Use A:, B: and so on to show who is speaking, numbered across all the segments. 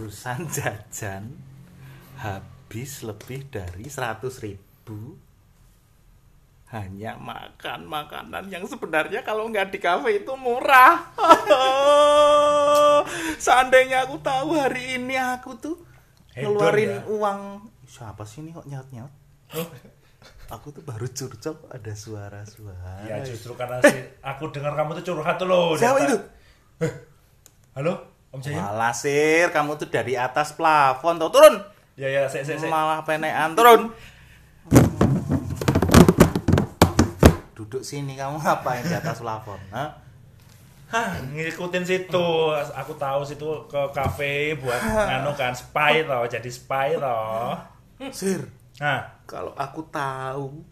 A: barusan jajan habis lebih dari 100 ribu hanya makan makanan yang sebenarnya kalau nggak di kafe itu murah. Seandainya aku tahu hari ini aku tuh
B: Hedon
A: ngeluarin
B: ya?
A: uang siapa sih ini kok nyaut nyaut? Aku tuh baru curcol ada suara-suara.
B: Ya justru karena si aku dengar kamu tuh curhat tuh loh.
A: Siapa itu?
B: Halo, Om Jaya.
A: Malah sir, kamu tuh dari atas plafon tuh turun.
B: Ya ya, saya saya saya.
A: Malah penekan turun. Duduk sini kamu ngapain di atas plafon? Hah?
B: Hah, ngikutin situ. Aku tahu situ ke kafe buat nganu kan spy toh, jadi spy toh.
A: Sir,
B: Nah,
A: kalau aku tahu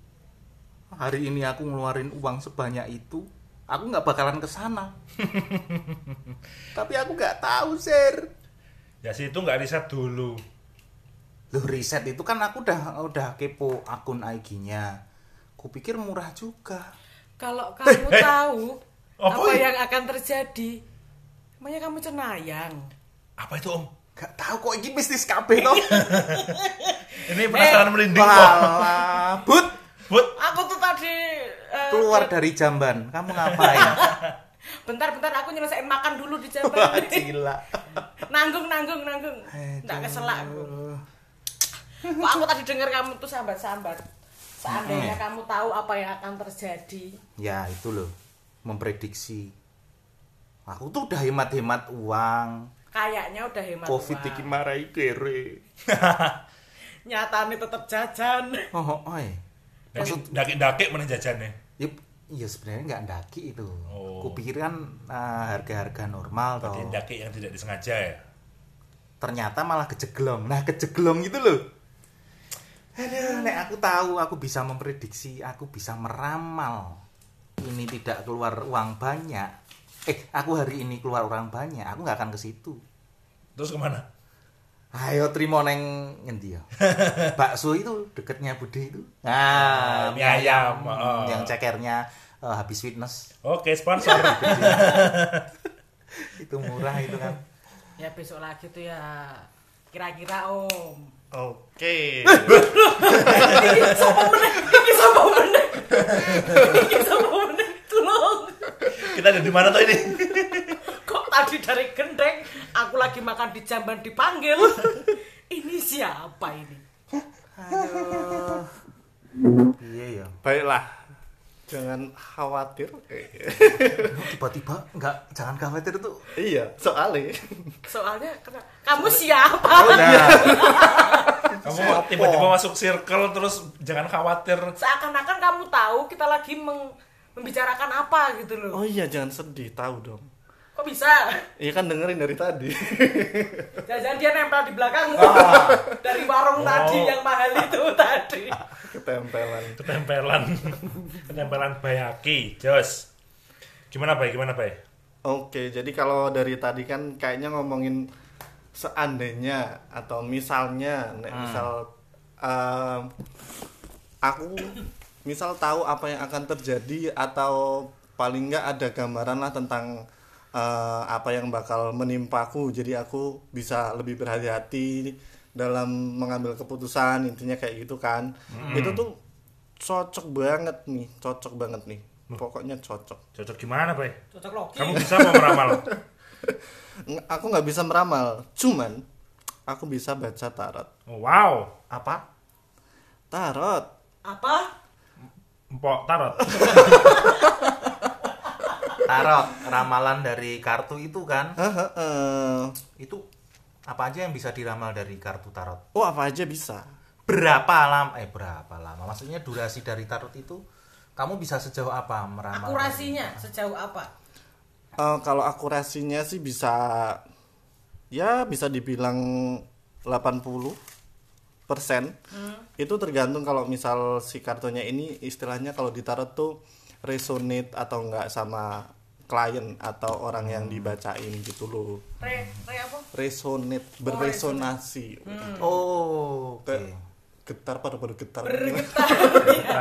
A: hari ini aku ngeluarin uang sebanyak itu, aku nggak bakalan ke sana. Tapi aku nggak tahu, Sir.
B: ya situ nggak riset dulu.
A: Loh, riset itu kan aku udah udah kepo akun IG-nya. Kupikir murah juga.
C: Kalau kamu
B: eh.
C: tahu
B: Apa
C: apa yang akan terjadi, namanya kamu cenayang.
B: Apa itu Om?
A: Gak tahu kok ini bisnis kabeh toh.
B: Ini penasaran merinding kok.
A: But,
B: But,
C: Aku tuh tadi eh,
A: keluar
C: ke-
A: dari jamban. Kamu ngapain?
C: Bentar-bentar aku nyelesain makan dulu di
A: Wah,
C: jalan.
A: gila.
C: nanggung, nanggung, nanggung. Nggak keselak aku. Kok aku tadi dengar kamu tuh sambat-sambat. Seandainya kamu tahu apa yang akan terjadi.
A: Ya, itu loh. Memprediksi. Aku tuh udah hemat-hemat uang.
C: Kayaknya udah hemat
A: Covid
C: uang.
A: iki marai kere.
C: Nyatanya tetap jajan.
A: Oh, oh, oh. Maksud
B: daki-daki mana jajannya?
A: ya, iya sebenarnya nggak daki itu.
B: Oh.
A: Kupikir kan eh, harga-harga normal toh.
B: Berarti daki yang tidak disengaja ya.
A: Ternyata malah kejeglong. Nah, kejeglong itu loh. Aduh, nek aku tahu, aku bisa memprediksi, aku bisa meramal. Ini tidak keluar uang banyak. Eh, aku hari ini keluar uang banyak, aku nggak akan ke situ.
B: Terus ke mana?
A: Ayo terima neng ngendi ya? Bakso itu deketnya Bude itu. Nah,
B: mie ayam, oh.
A: yang cekernya eh, habis fitness.
B: Oke, sponsor.
A: Itu murah itu kan.
C: Ya besok lagi tuh ya kira-kira om.
D: Oke.
C: Sapa meneh? Iki sapa meneh? Iki sapa meneh? Tolong.
B: Kita ada di mana tuh ini?
C: Tadi dari gendeng aku lagi makan di jamban dipanggil. Ini siapa ini?
A: Aduh. Iya ya.
D: Baiklah. Jangan khawatir. Eh,
A: Tiba-tiba nggak jangan khawatir tuh.
D: iya, soalnya
C: Soalnya kena- kamu siapa?
A: Nah,
B: Kamu tiba-tiba masuk circle terus jangan khawatir.
C: Seakan-akan kamu tahu kita lagi meng- membicarakan apa gitu loh.
D: Oh iya, jangan sedih, tahu dong.
C: Kok bisa?
D: Iya kan dengerin dari tadi.
C: Jangan dia nempel di belakangmu.
A: Ah.
C: Dari warung
B: Oh.
C: tadi yang mahal itu tadi.
D: Ketempelan.
B: Ketempelan. Ketempelan bayaki. Jos. Gimana, Bay? Gimana, Bay?
D: Oke, jadi kalau dari tadi kan kayaknya ngomongin seandainya atau misalnya, nek
A: Hmm.
D: misal em, aku misal tahu apa yang akan terjadi atau paling nggak ada gambaran lah tentang eh, apa yang bakal menimpaku, jadi aku bisa lebih berhati-hati dalam mengambil keputusan intinya kayak gitu kan. Itu tuh cocok banget nih, cocok banget nih. Pokoknya cocok.
B: Cocok gimana, Bay?
C: Cocok logi.
B: Kamu bisa mau meramal?
D: Aku nggak bisa meramal cuman aku bisa baca tarot
B: Oh, wow.
A: apa?
D: tarot
C: Apa?
B: Empok tarot.
A: Tarot, ramalan dari kartu itu kan.
D: Hehehe.
A: Itu apa aja yang bisa diramal dari kartu tarot?
D: oh apa aja bisa
A: Berapa lama? Eh, berapa lama? Maksudnya durasi dari tarot itu kamu bisa sejauh apa meramal?
C: Akurasinya sejauh apa?
D: Eh, kalau akurasinya sih bisa ya bisa dibilang 80 persen itu tergantung kalau misal si kartunya ini istilahnya kalau di tarot tuh resonate atau enggak sama klien atau orang yang dibacain gitu loh
C: Re, re apa?
D: resonate berresonasi
A: Oh, oke.
D: Kayak getar pada bergetar
C: Bergetar. ya.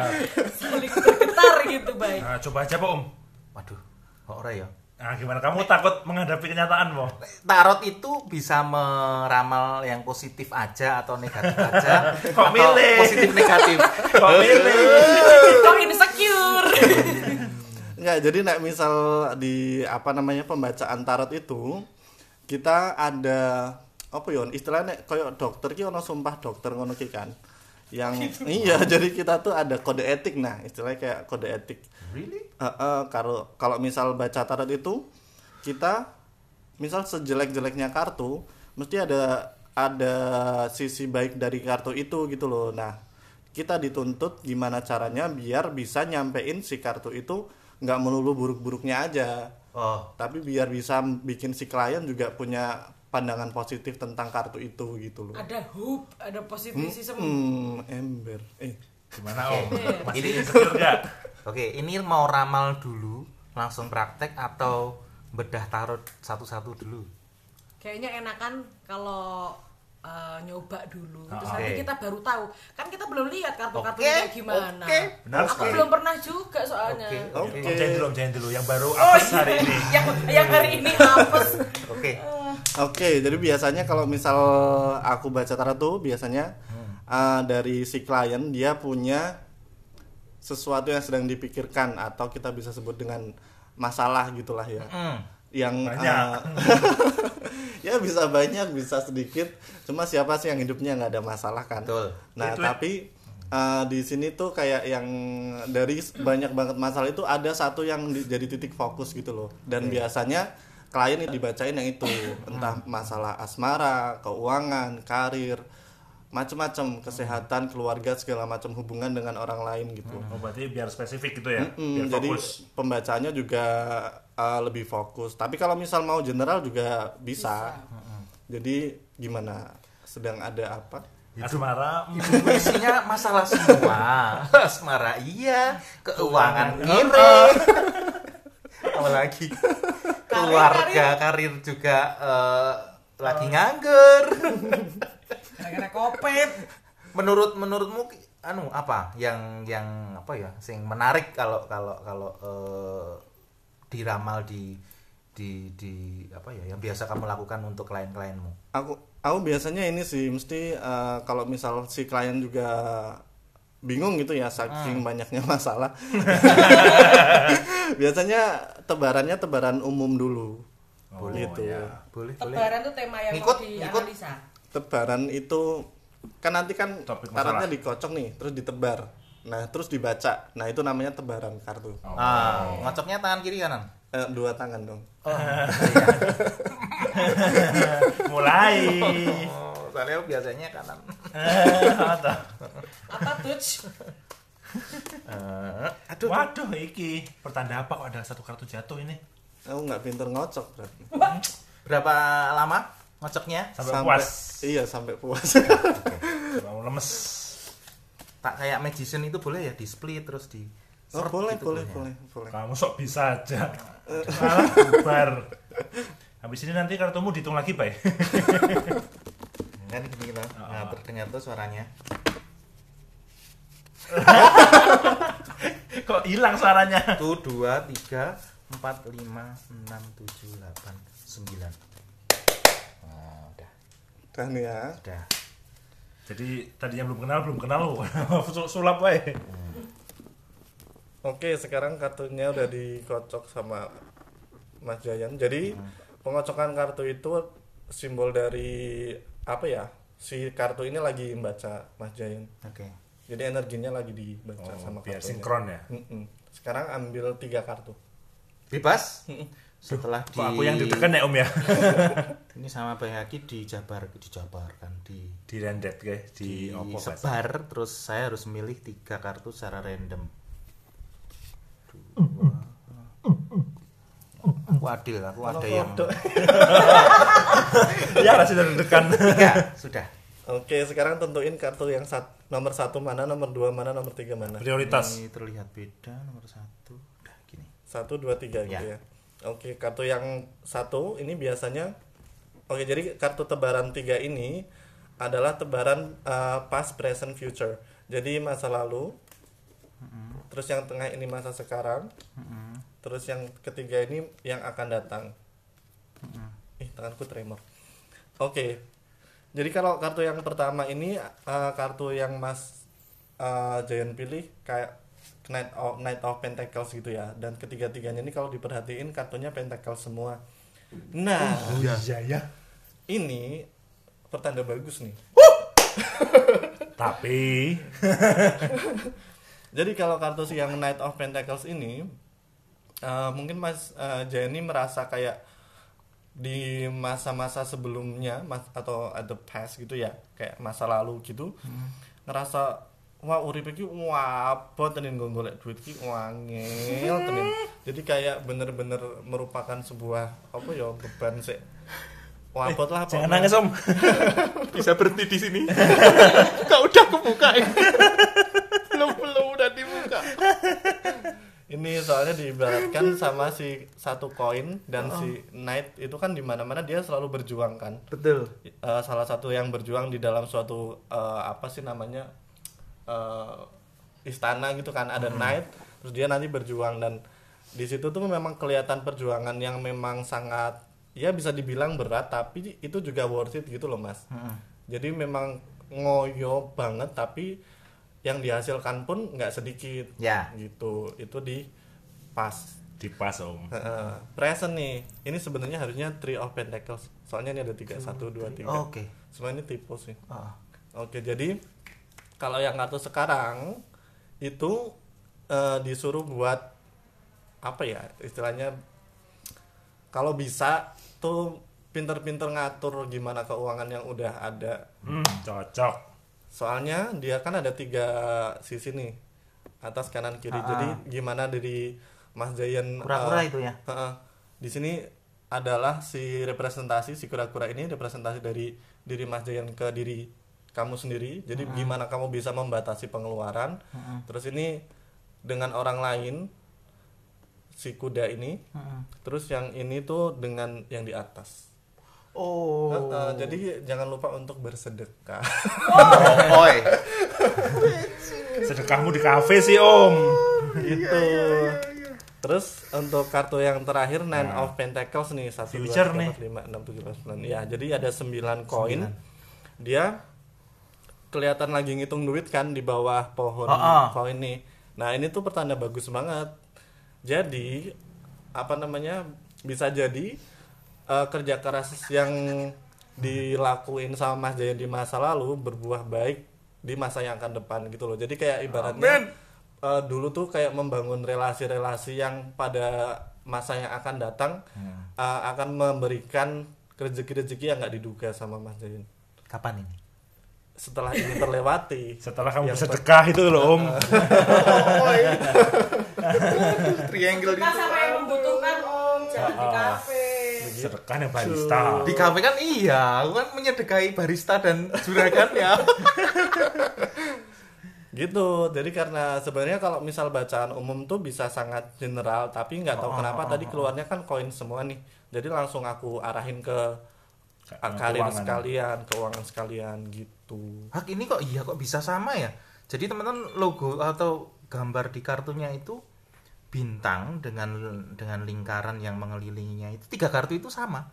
C: Saling bergetar gitu, baik.
B: Nah, coba aja, Pak Om.
A: Waduh, kok ora ya?
B: Nah, gimana? Kamu takut menghadapi kenyataan, Mo?
A: Tarot itu bisa meramal yang positif aja atau negatif aja.
B: Kok
A: atau
B: milih?
A: Positif negatif.
B: Kok milih?
C: Kok insecure?
D: Enggak, jadi nek misal di apa namanya pembacaan tarot itu kita ada apa ya istilahnya koyo dokter ki ono sumpah dokter ngono ki kan. Yang iya, jadi kita tuh ada kode etik nah, istilahnya kayak kode etik.
A: Really?
D: Heeh, kalau kalau misal baca tarot itu kita misal sejelek-jeleknya kartu mesti ada ada sisi baik dari kartu itu gitu loh. Nah, kita dituntut gimana caranya biar bisa nyampein si kartu itu nggak melulu buruk-buruknya aja,
A: Oh,
D: tapi biar bisa bikin si klien juga punya pandangan positif tentang kartu itu gitu loh.
C: ada hope, ada positivism.
D: Hmm, ember. Eh,
B: Gimana, Om?
A: Ini-
B: Masih insecure nggak?
A: Oke, ini mau ramal dulu, langsung praktek atau bedah tarot satu-satu dulu.
C: Kayaknya enakan kalau uh, nyoba dulu, terus
A: Ah,
C: nanti kita baru tahu. Kan kita belum lihat kartu-kartu
A: Oke,
C: kayak gimana.
A: oke.
B: Benar
C: Aku
B: sekali.
C: belum pernah juga soalnya.
A: Oke.
B: Om jangan dulu, Om jangan dulu. Yang baru
C: Oh
B: apes hari
C: iya,
B: ini.
C: yang, yang hari ini apes.
A: Oke.
D: Oke, jadi biasanya kalau misal aku baca tarot tuh biasanya uh, dari si klien dia punya sesuatu yang sedang dipikirkan atau kita bisa sebut dengan masalah gitulah ya.
A: Hmm.
D: Yang
B: Banyak.
D: uh, ya bisa banyak, bisa sedikit. Cuma siapa sih yang hidupnya nggak ada masalah kan?
A: Betul.
D: Nah,
B: Itu-
D: tapi uh, di sini tuh kayak yang dari banyak banget masalah itu ada satu yang di- jadi titik fokus gitu loh. Dan biasanya klien itu dibacain yang itu, entah masalah asmara, keuangan, karir, macam-macam, kesehatan, keluarga, segala macam hubungan dengan orang lain gitu.
B: Oh, berarti biar spesifik gitu ya.
D: Mm,
B: Biar
D: jadi
B: fokus.
D: pembacaannya juga uh, lebih fokus. Tapi kalau misal mau general juga bisa. Jadi gimana? Sedang ada apa?
B: Asmara.
A: Itu isinya masalah semua. Asmara iya, keuangan miring. Apalagi keluarga, karir juga eh, lagi nganggur.
C: Gara-gara kopet.
A: Menurut menurutmu anu apa yang yang apa ya sing menarik kalau kalau kalau eh, diramal di di di apa ya yang biasa kamu lakukan untuk klien-klienmu?
D: Aku aku biasanya ini sih mesti uh, kalau misal si klien juga bingung gitu ya saking banyaknya masalah. biasanya tebarannya tebaran umum dulu.
B: Oh,
D: gitu.
B: ya.
A: Boleh, boleh.
C: Tebaran tuh tema yang
A: Ngikut,
C: mau
A: ngikut.
C: dianalisa.
D: Tebaran itu kan nanti kan
B: Topik
D: dikocok nih, terus ditebar. Nah, terus dibaca. Nah, itu namanya tebaran kartu.
A: Ah, ngocoknya tangan kiri kanan.
D: Eh, dua tangan dong.
A: Oh,
B: Mulai.
A: Oh, soalnya biasanya kanan.
B: Apa?
C: Apa tuh?
A: Eh, aduh,
B: Waduh, iki pertanda apa kok ada satu kartu jatuh ini?
D: Aku nggak pinter ngocok berarti.
A: berapa lama ngocoknya?
B: Sampai, puas.
D: Iya, sampai puas.
B: Mau lemes.
A: Tak kayak magician itu boleh ya di split terus di
D: oh, boleh,
A: gitu
D: boleh,
A: ya?
D: boleh, boleh.
B: Kamu sok bisa aja. Malah bubar. Habis ini nanti kartumu dihitung lagi, Pak.
A: Kan gini gitu. Nah, terdengar tuh suaranya.
B: Kok hilang suaranya?
A: Satu, dua, tiga, empat, lima, enam, tujuh, delapan, sembilan. Nah, udah,
D: Dan ya.
A: udah.
B: Jadi tadinya belum kenal, belum kenal. Sul- Sulap wae.
D: Oke, sekarang kartunya udah dikocok sama Mas Jayan. Jadi pengocokan kartu itu simbol dari apa ya? Si kartu ini lagi membaca Mas Jayan.
A: Oke.
D: Jadi energinya lagi dibaca
B: Oh,
D: sama
B: biar
D: kartunya.
B: sinkron ya.
D: Mm-mm. Sekarang ambil tiga kartu.
A: Bebas. Setelah di
B: Kok aku yang ditekan ya, Om ya?
A: ini sama Bang Haki dijabar dijabarkan di
B: Di rendet guys, di, opo Pak?
A: disebar terus saya harus milih tiga kartu secara random Dua. aku adil aku ada yang
B: Ya, masih deg-degan.
A: tiga sudah
D: Oke, sekarang tentuin kartu yang sat- nomor satu mana, nomor dua mana, nomor tiga mana.
B: Prioritas.
A: ini terlihat beda nomor satu udah gini
D: Satu, dua, tiga gitu
A: Ya.
D: Oke, kartu yang satu ini biasanya Oke, jadi kartu tebaran tiga ini adalah tebaran uh, past, present, future. Jadi masa lalu, terus yang tengah ini masa sekarang, terus yang ketiga ini yang akan datang. Ih tanganku tremor. Oke jadi kalau kartu yang pertama ini eh, kartu yang mas eh, Giant pilih kayak Knight of Knight of Pentacles gitu ya. Dan ketiga tiganya ini kalau diperhatiin kartunya Pentacles semua. Nah
B: iya. Ya
D: ini pertanda bagus nih.
B: Tapi.
D: Jadi kalau kartu si yang Knight of Pentacles ini eh, mungkin Mas eh, Jenny merasa kayak di masa-masa sebelumnya mas, atau at the past gitu ya kayak masa lalu gitu ngerasa wah urip iki wabot tenin nggo golek duit ki wangel tenin jadi kayak bener-bener merupakan sebuah apa ya beban sih wabot lah
B: jangan
D: pokoknya.
B: nangis om
A: Bisa berhenti di sini. Kau udah kebuka. belum belum udah dibuka.
D: Ini soalnya diibaratkan sama si satu koin dan si knight itu kan di mana-mana dia selalu berjuang kan.
A: Betul.
D: Eh, salah satu yang berjuang di dalam suatu eh, apa sih namanya eh, istana gitu kan ada knight terus dia nanti berjuang. Dan di situ tuh memang kelihatan perjuangan yang memang sangat ya bisa dibilang berat tapi itu juga worth it gitu loh mas. Jadi memang ngoyo banget tapi yang dihasilkan pun nggak sedikit.
A: Ya.
D: gitu. Itu di pas.
B: Di pas om.
D: Heeh. present nih. Ini sebenarnya harusnya three of pentacles. Soalnya ini ada tiga. Satu dua tiga.
A: Oke.
D: semua ini tipe sih.
A: Oh.
D: oke jadi kalau yang kartu sekarang itu eh, disuruh buat apa ya istilahnya kalau bisa tuh pinter-pinter ngatur gimana keuangan yang udah ada
B: hmm, cocok
D: soalnya dia kan ada tiga sisi nih atas kanan kiri
A: Ah,
D: jadi
A: ah.
D: gimana dari Mas Jayan
A: Kura-kura
D: eh,
A: itu ya?
D: Heeh. Di sini adalah si representasi si kura-kura ini representasi dari diri Mas Jayan ke diri kamu sendiri. Jadi gimana kamu bisa membatasi pengeluaran. Terus ini dengan orang lain si kuda ini. Terus yang ini tuh dengan yang di atas.
A: Oh.
D: Heeh, jadi jangan lupa untuk bersedekah.
A: Oi.
B: sedekahmu di kafe sih om
D: gitu. Terus untuk kartu yang terakhir Nine
B: Nah.
D: of Pentacles nih satu dua tiga empat lima enam tujuh delapan sembilan. Ya jadi ada 9 koin. Dia kelihatan lagi ngitung duit kan di bawah pohon
A: Ah, ah.
D: koin nih. Nah ini tuh pertanda bagus banget. Jadi apa namanya bisa jadi eh, kerja keras yang dilakuin sama Mas Jaya di masa lalu berbuah baik di masa yang akan depan gitu loh. Jadi kayak ibaratnya eh, dulu tuh kayak membangun relasi-relasi yang pada masa yang akan datang eh, akan memberikan rezeki-rezeki yang nggak diduga sama Mas Jain.
A: Kapan ini?
D: Setelah ini terlewati,
B: setelah kamu bersedekah itu loh om.
A: Triangle
C: Kita sama yang membutuhkan om, jangan di kafe.
B: sedekah yang barista.
A: Di kafe kan iya, aku kan menyedekahi barista dan juragan ya.
D: gitu jadi karena sebenarnya kalau misal bacaan umum tuh bisa sangat general tapi nggak tahu kenapa tadi keluarnya kan koin semua nih. Jadi langsung aku arahin ke
B: Keuangan.
D: sekalian keuangan sekalian gitu
A: Hak ini kok iya kok bisa sama ya? Jadi teman-teman logo atau gambar di kartunya itu bintang dengan dengan lingkaran yang mengelilinginya itu tiga kartu itu sama.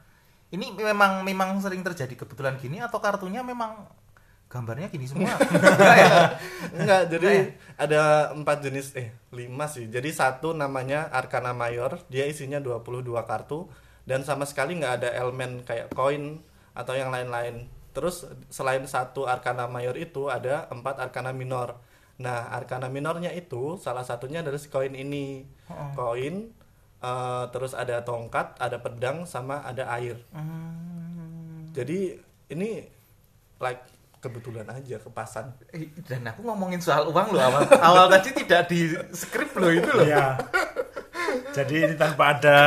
A: Ini memang memang sering terjadi kebetulan gini atau kartunya memang gambarnya gini semua? Enggak ya?
D: enggak jadi ada empat jenis eh lima sih jadi satu namanya Arcana Mayor dia isinya 22 kartu dan sama sekali nggak ada elemen kayak koin atau yang lain-lain. Terus selain satu Arcana Mayor itu ada empat Arcana Minor. Nah Arcana Minornya itu salah satunya adalah si koin ini. Koin eh, terus ada tongkat ada pedang sama ada air. Jadi ini like kebetulan aja kepasan
A: Eh, Dan aku ngomongin soal uang loh awal, awal tadi tidak di skrip loh itu loh.
B: Iya. Jadi ini tanpa ada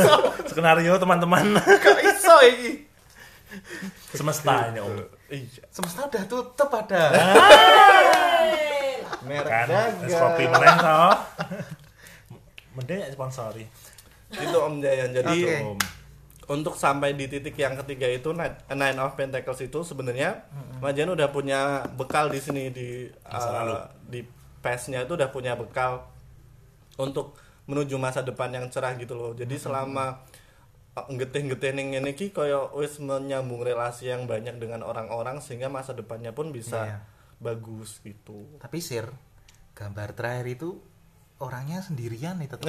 B: skenario teman-teman
A: Kok iso iki?
B: semesta ini om.
D: iya
A: Semesta udah tutup ada.
D: merek
B: Kan
D: dagang.
B: es kopi meneh toh. Mending ya sponsori.
D: itu Om Jayan jadi
A: Oke.
B: Om.
D: Untuk sampai di titik yang ketiga itu Nine Nine of Pentacles itu sebenarnya Mas Jayan udah punya bekal di sini di uh, di pes-nya itu udah punya bekal untuk menuju masa depan yang cerah gitu loh. Jadi selama uh, getih-getih ning ngene iki kaya wis menyambung relasi yang banyak dengan orang-orang sehingga masa depannya pun bisa
A: Iya.
D: bagus gitu.
A: Tapi sir, gambar terakhir itu orangnya sendirian nih teman.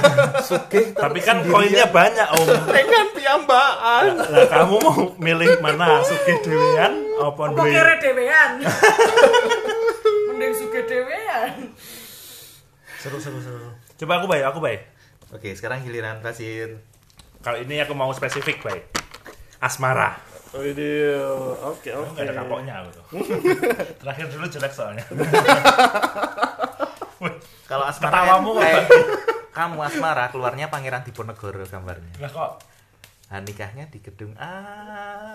A: Sugih
B: Tapi kan koinnya banyak om.
D: dengan piambaan
B: Lah kamu mau milih mana? Sugih dewean apa duwe?
C: kere dewean? Mending suge dewean.
B: Seru seru seru. Coba aku baik, aku baik.
A: Oke, sekarang giliran Basir.
B: Kalau ini aku mau spesifik baik. Asmara.
D: Widih, oke oke.
B: Enggak ada kapoknya aku tuh. Terakhir dulu jelek soalnya.
A: Kalau Asmara
B: Ketawamu
A: kan kayak
B: apa?
A: kamu Asmara keluarnya Pangeran Diponegoro gambarnya.
B: Lah kok
A: Nah, nikahnya di gedung A.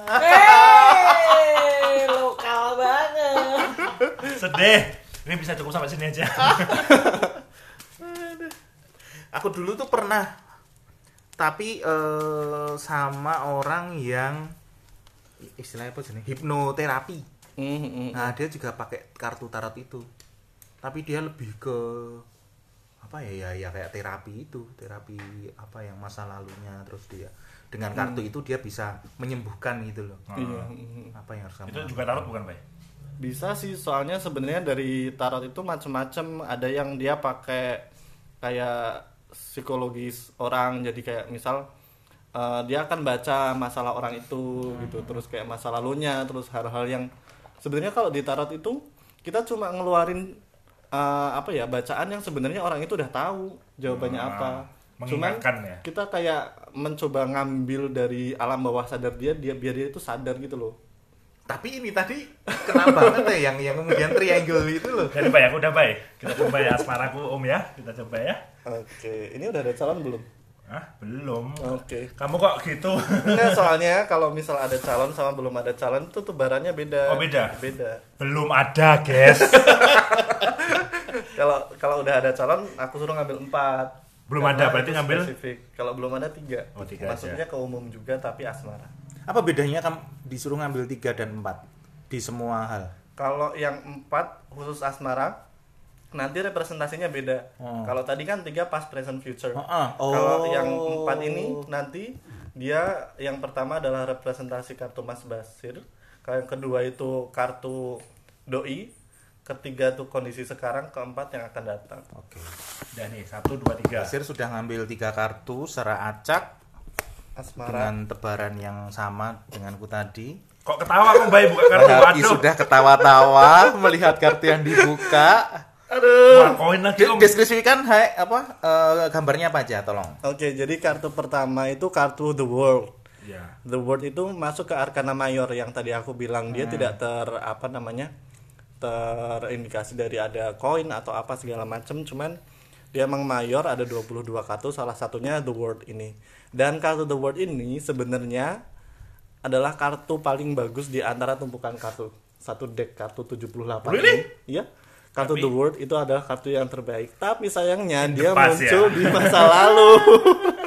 C: Hei, lokal banget.
B: sedih. Ini bisa cukup sampai sini aja.
A: Aku dulu tuh pernah tapi eh, sama orang yang istilahnya apa sih hipnoterapi.
D: Hmm, hmm.
A: Nah, dia juga pakai kartu tarot itu. Tapi dia lebih ke apa ya ya ya kayak terapi itu, terapi apa yang masa lalunya terus dia dengan kartu itu dia bisa menyembuhkan gitu loh.
D: Iya, hmm.
A: Apa yang harus kamu
B: Itu juga tarot bukan, Bay?
D: Bisa sih, soalnya sebenarnya dari tarot itu macam-macam. Ada yang dia pakai kayak psikologis orang, jadi kayak misal eh, dia akan baca masalah orang itu gitu, terus kayak masa lalunya, terus hal-hal yang sebenarnya kalau di tarot itu kita cuma ngeluarin eh, apa ya bacaan yang sebenarnya orang itu udah tahu jawabannya
B: Ah,
D: apa. Cuman
B: mengingatkan ya.
D: kita kayak mencoba ngambil dari alam bawah sadar dia, dia biar dia itu sadar gitu loh.
A: Tapi ini tadi kena banget ya yang yang kemudian triangle itu loh.
B: Jadi baik, aku udah baik. Kita coba ya asmaraku Om ya. Kita coba ya.
D: Oke, ini udah ada calon belum?
B: Hah, belum.
D: Oke.
B: Kamu kok gitu?
D: Enggak, soalnya kalau misal ada calon sama belum ada calon itu tuh barannya beda.
B: Oh, beda?
D: Beda.
B: belum ada, guys.
D: Kalau kalau udah ada calon, aku suruh ngambil empat.
B: Belum
D: Karena
B: ada, berarti ngambil?
D: spesifik. Kalau belum ada tiga.
B: Oh, tiga
D: Maksudnya ke umum juga tapi asmara.
A: Apa bedanya kamu disuruh ngambil 3 dan 4 di semua hal?
D: Kalau yang empat khusus asmara, nanti representasinya beda.
A: Oh.
D: Kalau tadi kan tiga pas present future.
A: Oh, ah.
D: Kalau
A: Oh.
D: yang empat ini nanti dia yang pertama adalah representasi kartu Mas Basir. Kalau yang kedua itu kartu doi. Ketiga tuh kondisi sekarang. Keempat yang akan datang.
A: Oke.
B: Udah nih, satu, dua, tiga.
A: Basir sudah ngambil tiga kartu secara acak
D: Asmara.
A: dengan tebaran yang sama denganku tadi.
B: Kok ketawa kamu baik buka kartu? Waduh.
A: sudah ketawa-tawa melihat kartu yang dibuka.
B: Wah, koin lagi Om.
A: Deskripsikan hai apa eh, gambarnya apa aja tolong.
D: Oke, jadi kartu pertama itu kartu The World.
B: Ya.
D: The World itu masuk ke Arkana Mayor yang tadi aku bilang dia tidak ter apa namanya terindikasi dari ada koin atau apa segala macam cuman dia emang mayor ada 22 kartu salah satunya The World ini dan kartu The World ini sebenarnya adalah kartu paling bagus di antara tumpukan kartu satu deck kartu 78
B: Really?
D: ini. iya kartu
B: Tapi-
D: The World itu adalah kartu yang terbaik tapi sayangnya dia
B: past
D: muncul
B: ya.
D: di masa lalu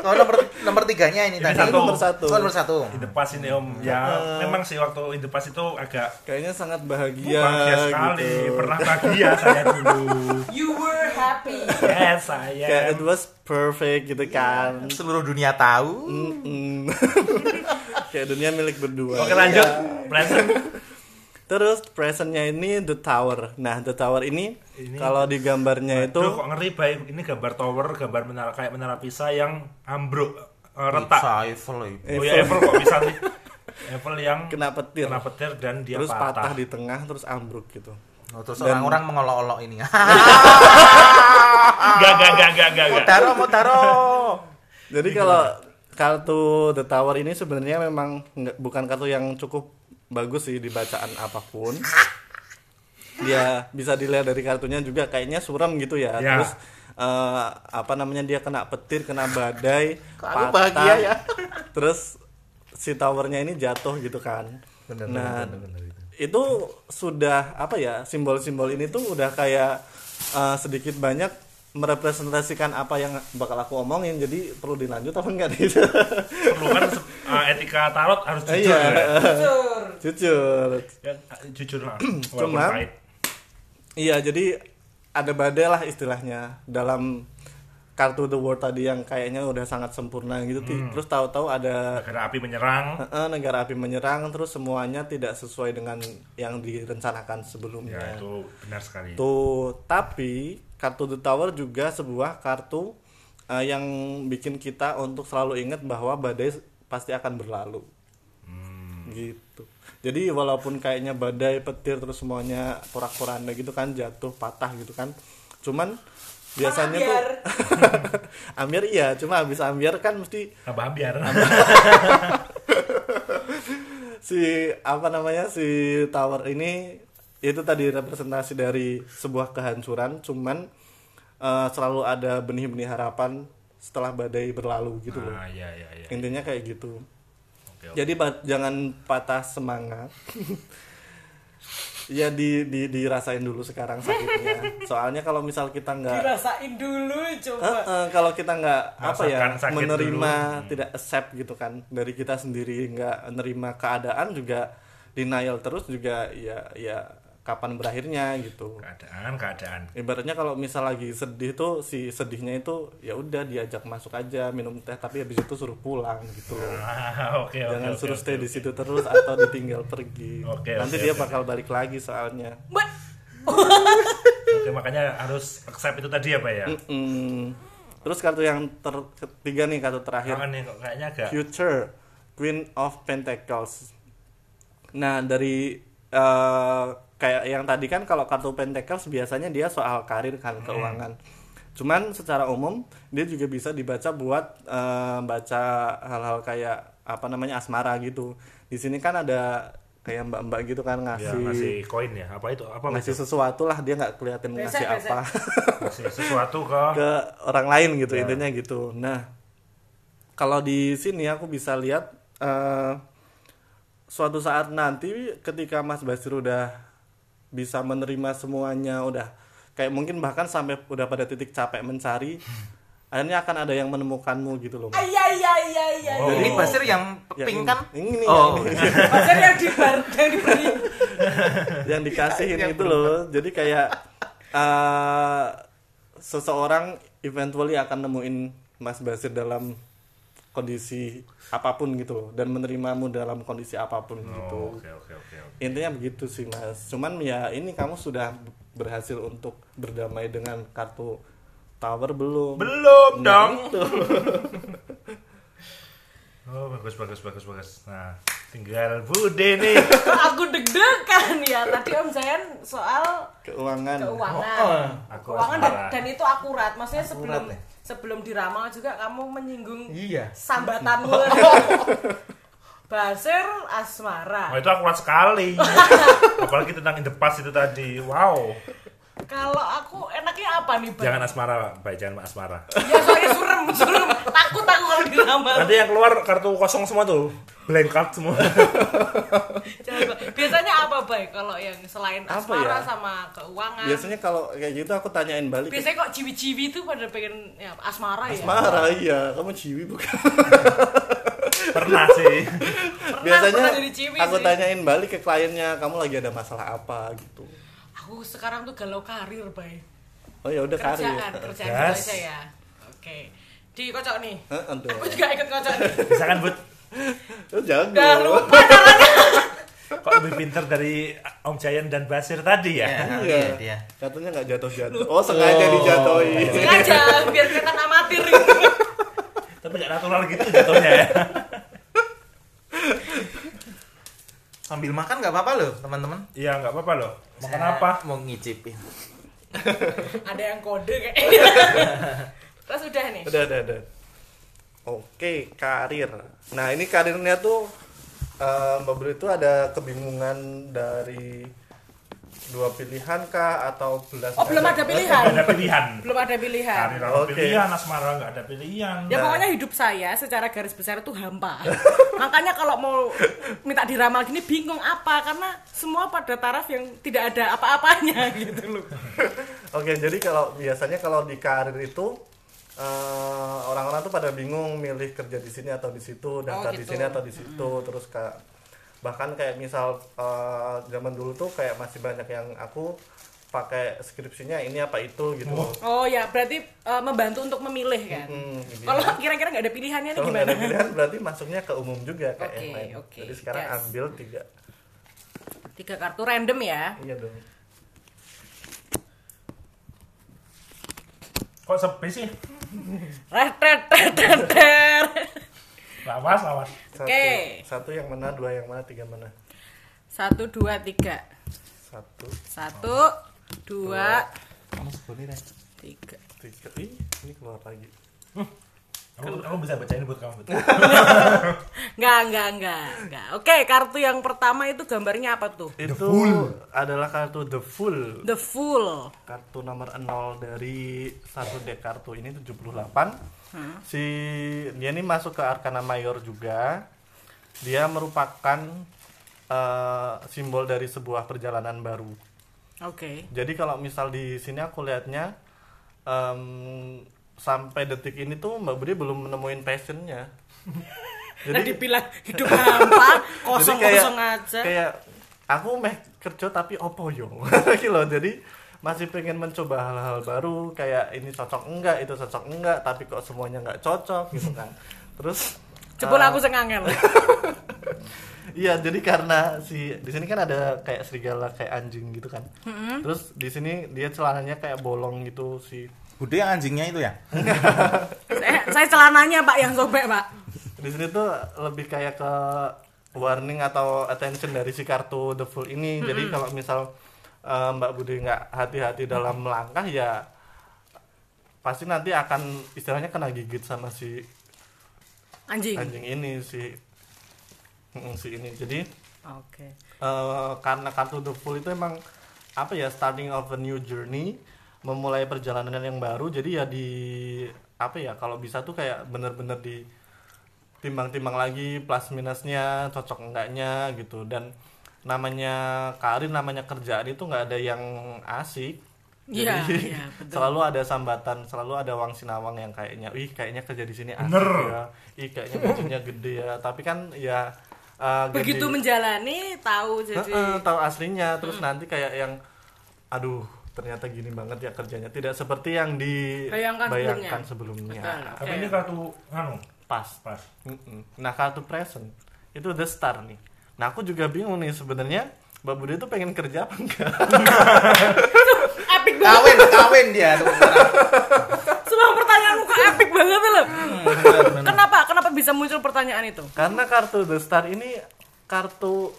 A: Oh, nomor nomor tiganya ini,
B: Ini
A: tadi.
B: satu.
D: nomor satu
A: Oh, nomor satu.
B: In the past ini Om. Ya, memang sih waktu in the past itu agak
D: kayaknya sangat bahagia,
B: bahagia sekali.
D: gitu.
B: Pernah bahagia saya dulu.
C: You were happy.
B: Yes, saya.
D: kayak it was perfect gitu kan
A: Seluruh dunia tahu.
D: Mm-mm. kayak dunia milik berdua
B: Oke, lanjut.
D: Iya. Terus presentnya ini the tower nah the tower ini,
B: Ini-
D: kalau di gambarnya itu
B: kok ngeri baik. Ini gambar tower, gambar menara kayak menara pisah yang ambruk, eh, retak.
A: Bisa Eiffel.
B: Oh ya Eiffel kok bisa sih? Eiffel yang
D: kena petir
B: kena petir dan dia
D: terus patah.
B: patah.
D: di tengah terus ambruk gitu
A: Oh, terus orang-orang mengolok-olok ini.
B: Gak, gak, gak, gak, gak,
A: mau
B: gak.
A: taro, mau taro.
D: jadi kalau kartu the tower ini sebenarnya memang nggak- bukan kartu yang cukup bagus sih di bacaan apa pun. Dia bisa dilihat dari kartunya juga kayaknya suram gitu ya.
B: Ya.
D: terus eh, apa namanya dia kena petir kena badai
A: Kok aku bahagia ya?
D: terus si towernya ini jatuh gitu kan.
A: Bener,
D: nah
A: bener, bener, bener,
D: itu sudah apa ya simbol-simbol ini tuh udah kayak eh, sedikit banyak merepresentasikan apa yang bakal aku omongin jadi perlu dilanjut apa enggak nih
B: Perlu kan eh, etika tarot harus jujur
D: iya
B: ya.
C: Jujur.
D: jujur
B: Ya, jujur lah.
D: Cuma-. Iya, jadi ada badai lah istilahnya dalam kartu the world tadi yang kayaknya udah sangat sempurna gitu.
B: Hmm.
D: terus tahu-tahu ada
B: negara api menyerang
D: eh, negara api menyerang terus semuanya tidak sesuai dengan yang direncanakan
B: ya
D: sebelumnya
B: itu benar sekali
D: Tuh, tapi kartu The Tower juga sebuah kartu eh, yang bikin kita untuk selalu ingat bahwa badai pasti akan berlalu. Gitu. Jadi walaupun kayaknya badai, petir terus semuanya porak-poranda gitu kan jatuh, patah gitu kan. Cuman biasanya tuh
C: Ambiar.
D: ambiar iya, cuma habis ambiar kan mesti
B: apa biar
D: si apa namanya si tower ini itu tadi representasi dari sebuah kehancuran cuman eh, selalu ada benih-benih harapan setelah badai berlalu gitu loh.
B: Ah iya iya iya
D: intinya kayak gitu.
B: Oke, oke.
D: jadi jangan patah semangat. Ya di, di dirasain dulu sekarang sakitnya. Soalnya kalau misal kita nggak
C: Dirasain dulu coba.
D: Eh, eh, kalau kita nggak apa ya menerima
B: dulu.
D: tidak accept gitu kan. Dari kita sendiri nggak menerima keadaan juga denial terus juga ya ya kapan berakhirnya gitu
B: keadaan keadaan
D: ibaratnya kalau misal lagi sedih tuh si sedihnya itu ya udah diajak masuk aja minum teh tapi habis itu suruh pulang gitu loh
B: ah oke oke
D: jangan
B: oke,
D: suruh
B: oke,
D: stay
B: oke.
D: di situ terus atau ditinggal pergi
B: Oke,
D: nanti
B: oke,
D: dia
B: oke.
D: bakal balik lagi soalnya
C: Mbak,
B: Oke, makanya harus accept itu tadi ya pak ya
D: Mm. terus kartu yang ter ketiga nih kartu terakhir
B: Jangan nih kok kayaknya agak
D: Future Queen of Pentacles. Nah, dari eh, kayak yang tadi kan kalau kartu Pentacles biasanya dia soal karir kan, keuangan. Cuman secara umum dia juga bisa dibaca buat eh, baca hal-hal kayak apa namanya asmara gitu. Di sini kan ada kayak mbak-mbak gitu kan
B: ya,
D: ngasih
B: ngasih koin ya apa itu apa
D: ngasih
B: itu
D: sesuatu lah dia nggak kelihatan ngasih
C: besek.
D: apa
B: ngasih sesuatu ke
D: ke orang lain gitu
B: Ya.
D: intinya gitu. Nah, kalau di sini aku bisa lihat eh, suatu saat nanti ketika Mas Basir udah bisa menerima semuanya, udah kayak mungkin bahkan sampai udah pada titik capek mencari, akhirnya akan ada yang menemukanmu gitu loh. Mas.
C: iya iya iya iya.
B: Oh.
A: Ini Basir yang
D: Ya,
A: pink
D: ini-
A: kan?
D: ini,
A: oh,
D: ini.
C: Pasir yang di bar, yang diberi.
D: yang dikasihin
A: Yang
D: itu loh. Jadi kayak eh, seseorang eventually akan nemuin Mas Basir dalam kondisi apa pun gitu loh dan menerimamu dalam kondisi apa pun gitu.
B: Oh, oke oke oke oke.
D: Intinya begitu sih Mas. Cuman ya ini kamu sudah berhasil untuk berdamai dengan kartu tower belum?
B: belum
D: Nah,
B: dong
D: itu.
B: oh bagus bagus bagus bagus nah tinggal Bude nih
C: Aku deg-degan ya. Tadi Om Zayan soal
D: Keuangan.
C: keuangan.
A: Oh,
B: aku
C: keuangan dan, dan itu akurat. Maksudnya sebelum
A: ya?
C: Sebelum diramal juga kamu menyinggung
A: Iya.
C: sambatanmu. Basir asmara.
B: Oh itu akurat sekali. Apalagi tentang in the past itu tadi. Wow.
C: Kalau aku enaknya apa nih, Bang?
B: Jangan asmara, baik jangan asmara.
C: Ya soalnya surem, surem. Takut aku kalau diramal.
B: Nanti yang keluar kartu kosong semua tuh. Blank card semua.
C: Jangan. Biasanya apa, baik kalau yang selain
D: Apa
C: asmara
D: ya?
C: sama keuangan?
D: Biasanya kalau kayak gitu aku tanyain balik.
C: Biasanya kok ciwi-ciwi itu pada pengen ya, asmara, ya.
D: Marah iya, kamu ciwi bukan?
B: Pernah sih.
C: Pernah,
D: Biasanya
C: pernah
D: aku
C: sih.
D: tanyain balik ke kliennya, kamu lagi ada masalah apa gitu.
C: Aku sekarang tuh galau karir, Bay.
D: Oh ya udah karir.
C: Kerjaan, kerjaan gitu aja ya. Oke. Di kocok nih.
D: Heeh, tuh.
C: Aku juga ikut kocok nih.
B: Bisa kan Bud?
D: Oh, jago.
C: Udah lupa caranya.
B: Kok lebih pinter dari Om Jayan dan Basir tadi ya?
A: Iya,
D: Iya.
A: iya, dia.
D: Katanya nggak jatuh-jatuh. Oh, sengaja dijatuhin.
C: Sengaja biar kelihatan amatir gitu.
B: Tapi gak natural gitu jatuhnya ya.
A: Sambil makan nggak apa-apa loh, teman-teman.
B: Iya nggak apa-apa loh. Makan
A: Saya
B: apa?
A: Mau ngicipin.
C: Ada yang kode kayak. Terus udah nih.
D: Udah, udah, udah. Oke, karir. Nah, ini karirnya tuh eh, Mbak Bro itu ada kebingungan dari dua pilihan kah atau belas
C: Oh, belum ada pilihan.
B: Ada pilihan.
C: Belum ada pilihan.
B: Karir ada
D: Oke.
B: pilihan, asmara nggak ada pilihan.
C: Ya pokoknya hidup saya secara garis besar itu hampa. Makanya kalau mau minta diramal gini bingung apa karena semua pada taraf yang tidak ada apa-apanya gitu loh.
D: Oke, jadi kalau biasanya kalau di karir itu eh, orang-orang tuh pada bingung milih kerja di sini atau di situ, daftar di
C: gitu.
D: sini atau di situ, terus kayak bahkan kayak misal eh, zaman dulu tuh kayak masih banyak yang aku pakai skripsinya ini apa itu gitu
C: Oh ya, berarti eh, membantu untuk memilih kan.
D: Hmm.
C: Kalau kira-kira nggak ada pilihannya nih gimana?
D: ada pilihan berarti masuknya ke umum juga kayak
C: Oke,
D: yang lain
C: oke,
D: jadi sekarang
C: yes.
D: ambil tiga
C: Tiga kartu random ya.
D: iya dong
B: Kok sepi sih?
C: Ret, ret, ret, ret.
B: Lawas, lawas.
C: Oke.
D: satu yang mana dua yang mana tiga mana
C: Satu, dua, tiga.
D: satu
C: Satu, dua,
A: Kamu sebelumnya Ren.
C: tiga.
D: tiga Ih, ini keluar lagi
B: Aku, aku bisa bacain buat kamu. betul.
C: Nggak, nggak, nggak, nggak. Oke, kartu yang pertama itu gambarnya apa tuh?
D: itu adalah kartu the full
C: The Fool.
D: kartu nomor 0 dari satu deck kartu ini 78 si dia ini masuk ke Arcana Mayor juga. Dia merupakan eh, simbol dari sebuah perjalanan baru.
C: Oke.
D: jadi kalau misal di sini aku lihatnya em, sampai detik ini tuh Mbak Budi belum menemuin passionnya.
C: Jadi dibilang hidup hampa, kosong-kosong aja.
D: kayak aku meh kerja tapi opo yo? Gitu loh. Jadi masih pengen mencoba hal-hal baru kayak ini cocok enggak itu cocok enggak tapi kok semuanya enggak cocok gitu kan terus
C: Jebol
D: eh,
C: aku sing angel.
D: iya jadi karena si di sini kan ada kayak serigala kayak anjing gitu kan terus di sini dia celananya kayak bolong gitu si
A: Bude yang anjingnya itu ya?
C: saya, saya celananya Pak yang sobek Pak.
D: di sini tuh lebih kayak ke warning atau attention dari si kartu the full ini jadi kalau misal eh, Mbak Budi nggak hati-hati dalam melangkah ya pasti nanti akan istilahnya kena gigit sama si
C: Anjing.
D: anjing ini si Mm, si ini jadi
C: Oke.
D: eh, karena kartu the full itu emang apa ya starting of a new journey memulai perjalanan yang baru jadi ya di apa ya kalau bisa tuh kayak bener-bener di timbang-timbang lagi plus minusnya cocok enggaknya gitu dan namanya karir namanya kerjaan itu nggak ada yang asik.
C: Iya,
D: Jadi,
C: iya, betul.
D: selalu ada sambatan selalu ada wang sinawang yang kayaknya ih kayaknya kerja di sini asik
B: Bener.
D: ya. Ih kayaknya gajinya gede ya. Tapi kan ya eh,
C: Begitu
D: gede-
C: menjalani tahu jadi
D: Heeh, tahu aslinya. Terus nanti kayak yang aduh ternyata gini banget ya kerjanya. Tidak seperti yang
C: Bayangkan
D: dibayangkan sebelumnya,
C: Betul.
B: Tapi
C: Oke.
B: ini kartu anu
D: pas.
B: Pas.
D: Nah kartu present. Itu the star nih nah aku juga bingung nih sebenarnya Mbak Budi itu pengen kerja apa enggak
C: epic banget.
A: Kawin, kawin dia. tuh.
C: Semua pertanyaanmu kok epic banget loh.
A: Hmm,
C: Kenapa? Kenapa bisa muncul pertanyaan itu?
D: karena kartu the star ini kartu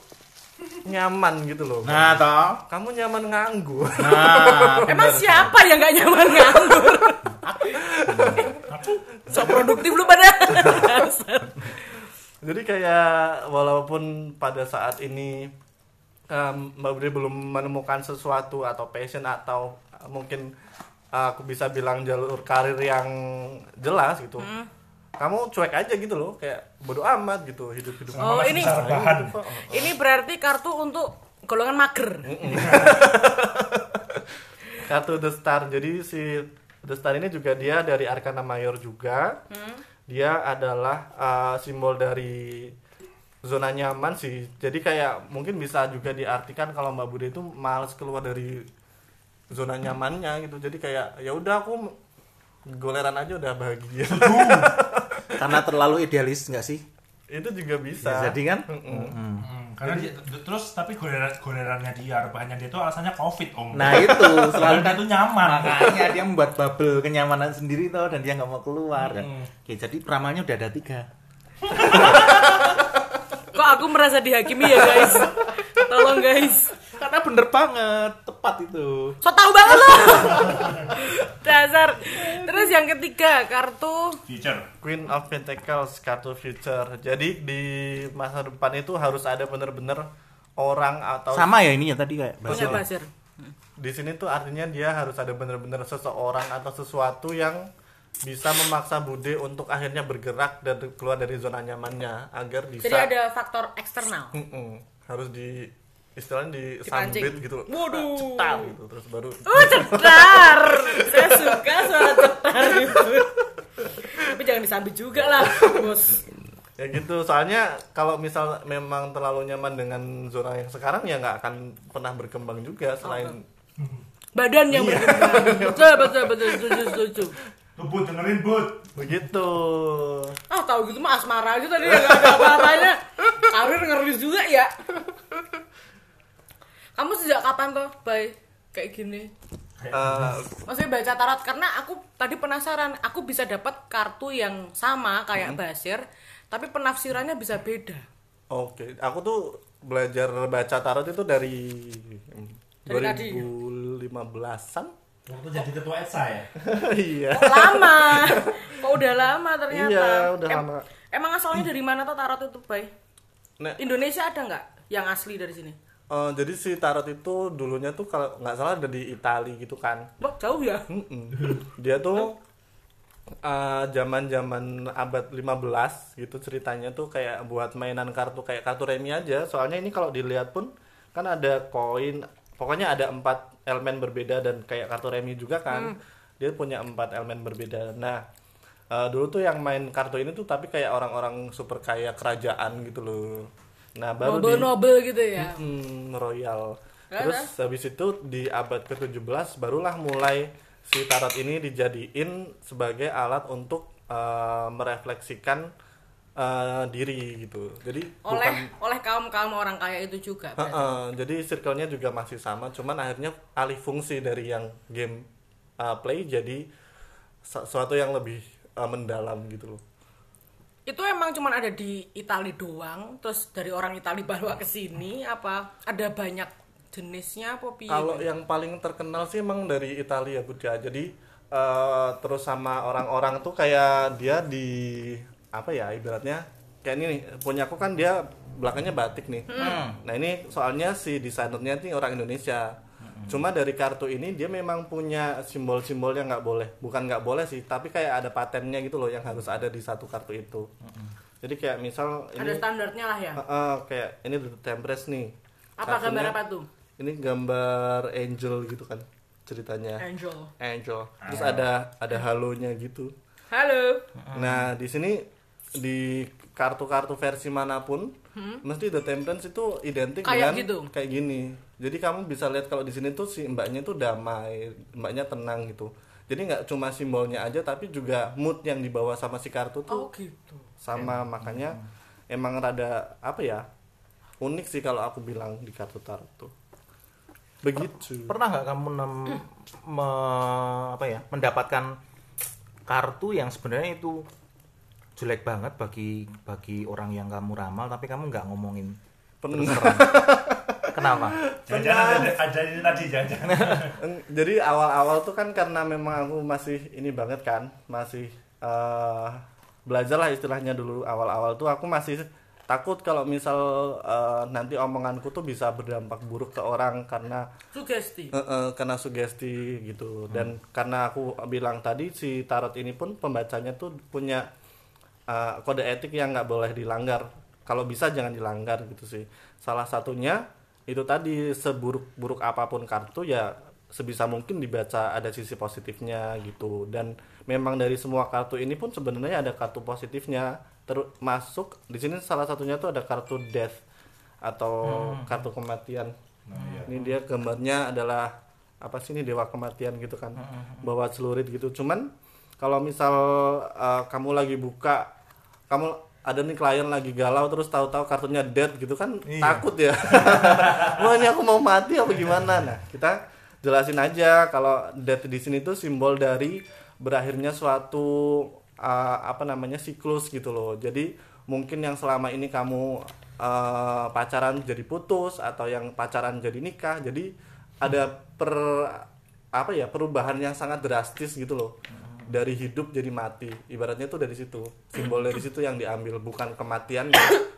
D: nyaman gitu loh
A: Nah, toh.
D: kamu nyaman nganggur
A: Nah,
C: Emang siapa yang nggak nyaman nganggur? so produktif lu pada.
D: Jadi kayak walaupun pada saat ini em, Mbak Budi belum menemukan sesuatu atau passion atau eh, mungkin eh, aku bisa bilang jalur karir yang jelas gitu. Kamu cuek aja gitu loh, kayak bodo amat gitu hidup-hidup.
C: Oh, ini
B: rebahan.
C: ini berarti kartu untuk golongan mager.
D: Kartu The Star. Jadi si The Star ini juga dia dari Arcana Mayor juga. Dia adalah uh, simbol dari zona nyaman sih. Jadi kayak mungkin bisa juga diartikan kalau Mbak Bude itu males keluar dari zona nyamannya gitu. Jadi kayak ya udah aku goleran aja udah bahagia.
A: Karena terlalu idealis nggak sih?
D: itu juga bisa.
A: Ya, jadi kan?
D: Mm-mm.
B: Hmm, karena dia, terus tapi goleran golerannya dia rebahannya dia itu alasannya covid om.
A: Nah itu selalu
B: dia
A: kan
B: tuh nyaman.
A: makanya dia membuat bubble kenyamanan sendiri toh dan dia nggak mau keluar kan.
B: Mm.
A: Oke, jadi peramalnya udah ada tiga.
C: Kok aku merasa dihakimi ya guys? Tolong guys.
A: Karena bener banget, tepat itu.
C: So tau banget loh. Dasar. Terus yang ketiga kartu
B: Future.
D: Queen of Pentacles kartu future. Jadi di masa depan itu harus ada bener-bener orang atau
A: Sama ya ini ya tadi kayak
C: punya
A: Basir.
D: di sini tuh artinya dia harus ada bener-bener seseorang atau sesuatu yang bisa memaksa Bude untuk akhirnya bergerak dan keluar dari zona nyamannya agar bisa
C: Jadi ada faktor eksternal.
D: Mm-mm. harus di istilahnya
C: Dipancing.
D: disambit gitu loh.
C: Waduh.
D: cetar gitu terus baru
C: Oh cetar. Saya suka suara cetar gitu. Tapi jangan disambit juga lah, bos.
D: ya gitu soalnya kalau misal memang terlalu nyaman dengan zona yang sekarang ya nggak akan pernah berkembang juga selain
C: badan yang berkembang betul betul betul setuju setuju
B: Tuh, Bud, dengerin Bud.
D: begitu
C: ah tahu gitu mah asmara aja tadi nggak ada apa-apanya karir ngeris juga ya kamu sejak kapan tuh bay kayak gini
D: Eh,
C: maksudnya baca tarot karena aku tadi penasaran aku bisa dapat kartu yang sama kayak
D: Hmm.
C: Basir tapi penafsirannya bisa beda
D: Oke, aku tuh belajar baca tarot itu dari
C: Dari tadi?
D: 2015-an.
B: Waktu jadi ketua ETSA ya?
D: iya.
C: kok lama kok udah lama ternyata
D: Iya, udah
C: Em-
D: lama.
C: emang asalnya dari mana tuh tarot itu bay
D: Nah,
C: Indonesia ada nggak yang asli dari sini
D: eh, jadi si tarot itu dulunya tuh kalau nggak salah ada di Italia gitu kan.
C: Wah, jauh ya
D: Mm-mm. Dia tuh eh, zaman-zaman abad 15 gitu ceritanya tuh kayak buat mainan kartu kayak kartu remi aja. Soalnya ini kalau dilihat pun kan ada koin, pokoknya ada empat elemen berbeda dan kayak kartu remi juga kan. Dia punya empat elemen berbeda. Nah, eh, dulu tuh yang main kartu ini tuh tapi kayak orang-orang super kaya kerajaan gitu loh. Nah, baru di
C: nobel-nobel gitu ya
D: Hmm, royal.
C: Ya,
D: Terus habis itu di abad ke-17 barulah mulai si tarot ini dijadiin sebagai alat untuk eh, merefleksikan eh, diri gitu. Jadi bukan
C: oleh oleh kaum kaum orang kaya itu juga berarti.
D: Heeh, jadi circle-nya juga masih sama, cuman akhirnya alih fungsi dari yang game uh, play jadi sesuatu yang lebih uh, mendalam gitu loh.
C: Itu emang cuman ada di Itali doang terus dari orang Itali bawa ke sini apa ada banyak jenisnya apa?
D: Kalau yang paling terkenal sih emang dari Italia Bud ya. Jadi eh, terus sama orang-orang tuh kayak dia di apa ya ibaratnya kayak ini nih punya aku kan dia belakangnya batik nih. Nah ini soalnya si desainernya nih orang Indonesia. Cuma dari kartu ini dia memang punya simbol-simbol yang nggak boleh. Bukan nggak boleh sih, tapi kayak ada patennya gitu loh yang harus ada di satu kartu itu. Jadi kayak misal
C: ada
D: ini
C: standarnya lah ya?
D: Eh, eh, kayak ini The Tempress nih.
C: apa gambar
D: Kartunya-
C: apa tuh?
D: Ini gambar angel gitu kan ceritanya.
C: Angel.
D: Angel. Terus ada ada halonya gitu.
C: Halo.
D: Nah di sini di kartu-kartu versi mana pun mesti the temperance itu identik
C: Hmm. Kayak
D: dengan
C: gitu?
D: kayak gini jadi kamu bisa lihat kalau di sini tuh si mbaknya tuh damai mbaknya tenang gitu. Jadi nggak cuma simbolnya aja tapi juga mood yang dibawa sama si kartu
C: oh
D: tuh
C: gitu.
D: sama. Makanya emang rada apa ya unik sih kalau aku bilang di kartu tarot tuh. Begitu.
A: Pernah nggak kamu nem- me- apa ya mendapatkan kartu yang sebenarnya itu jelek banget bagi bagi orang yang kamu ramal tapi kamu nggak ngomongin
D: Pernah.
A: Kenapa?
B: Jangan-jangan ada, ini tadi, jangan
D: jadi awal-awal tuh kan karena memang aku masih ini banget kan masih eh, belajar lah istilahnya dulu. Awal-awal tuh aku masih takut kalau misal eh, nanti omonganku tuh bisa berdampak buruk ke orang karena
C: sugesti.
D: Eh, eh, kena sugesti gitu. Dan karena aku bilang tadi si tarot ini pun pembacanya tuh punya eh, kode etik yang nggak boleh dilanggar. Kalau bisa jangan dilanggar gitu sih. Salah satunya itu tadi seburuk-buruk apa pun kartu ya sebisa mungkin dibaca ada sisi positifnya gitu. Dan memang dari semua kartu ini pun sebenarnya ada kartu positifnya. Termasuk di sini salah satunya tuh ada kartu death atau kartu kematian. Ini dia gambarnya adalah apa sih ini dewa kematian gitu kan. Bawa celurit gitu. Cuman kalau misal uh, kamu lagi buka kamu ada nih klien lagi galau terus tahu-tahu kartunya dead gitu kan takut ya. Wah ini aku mau mati apa gimana? Nah kita jelasin aja kalau dead di sini tuh simbol dari berakhirnya suatu uh, apa namanya siklus gitu loh. Jadi mungkin yang selama ini kamu uh, pacaran jadi putus atau yang pacaran jadi nikah jadi ada per apa ya perubahan yang sangat drastis gitu loh dari hidup jadi mati. Ibaratnya tuh dari situ. Simbol dari situ yang diambil bukan kematian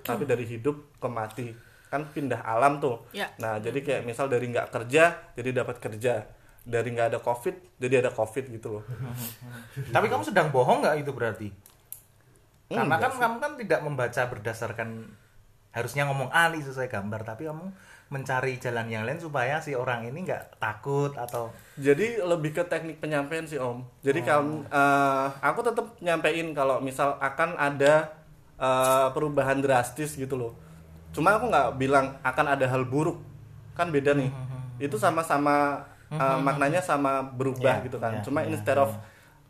D: tapi dari hidup ke mati. Kan pindah alam tuh.
C: Ya.
D: nah jadi kayak misal dari nggak kerja jadi dapat kerja. Dari nggak ada covid jadi ada covid gitu loh.
A: Tapi kamu sedang bohong nggak itu berarti? Karena kan kamu kan tidak membaca berdasarkan harusnya ngomong A nih sesuai gambar, tapi kamu mencari jalan yang lain supaya si orang ini nggak takut atau
D: Jadi lebih ke teknik penyampaian sih Om. Jadi kalau eh, aku tetap nyampein kalau misal akan ada eh, perubahan drastis gitu loh. Cuma aku nggak bilang akan ada hal buruk, kan beda nih. Itu sama-sama uh, maknanya sama berubah
A: Iya,
D: gitu kan
A: iya,
D: cuma
A: iya,
D: instead of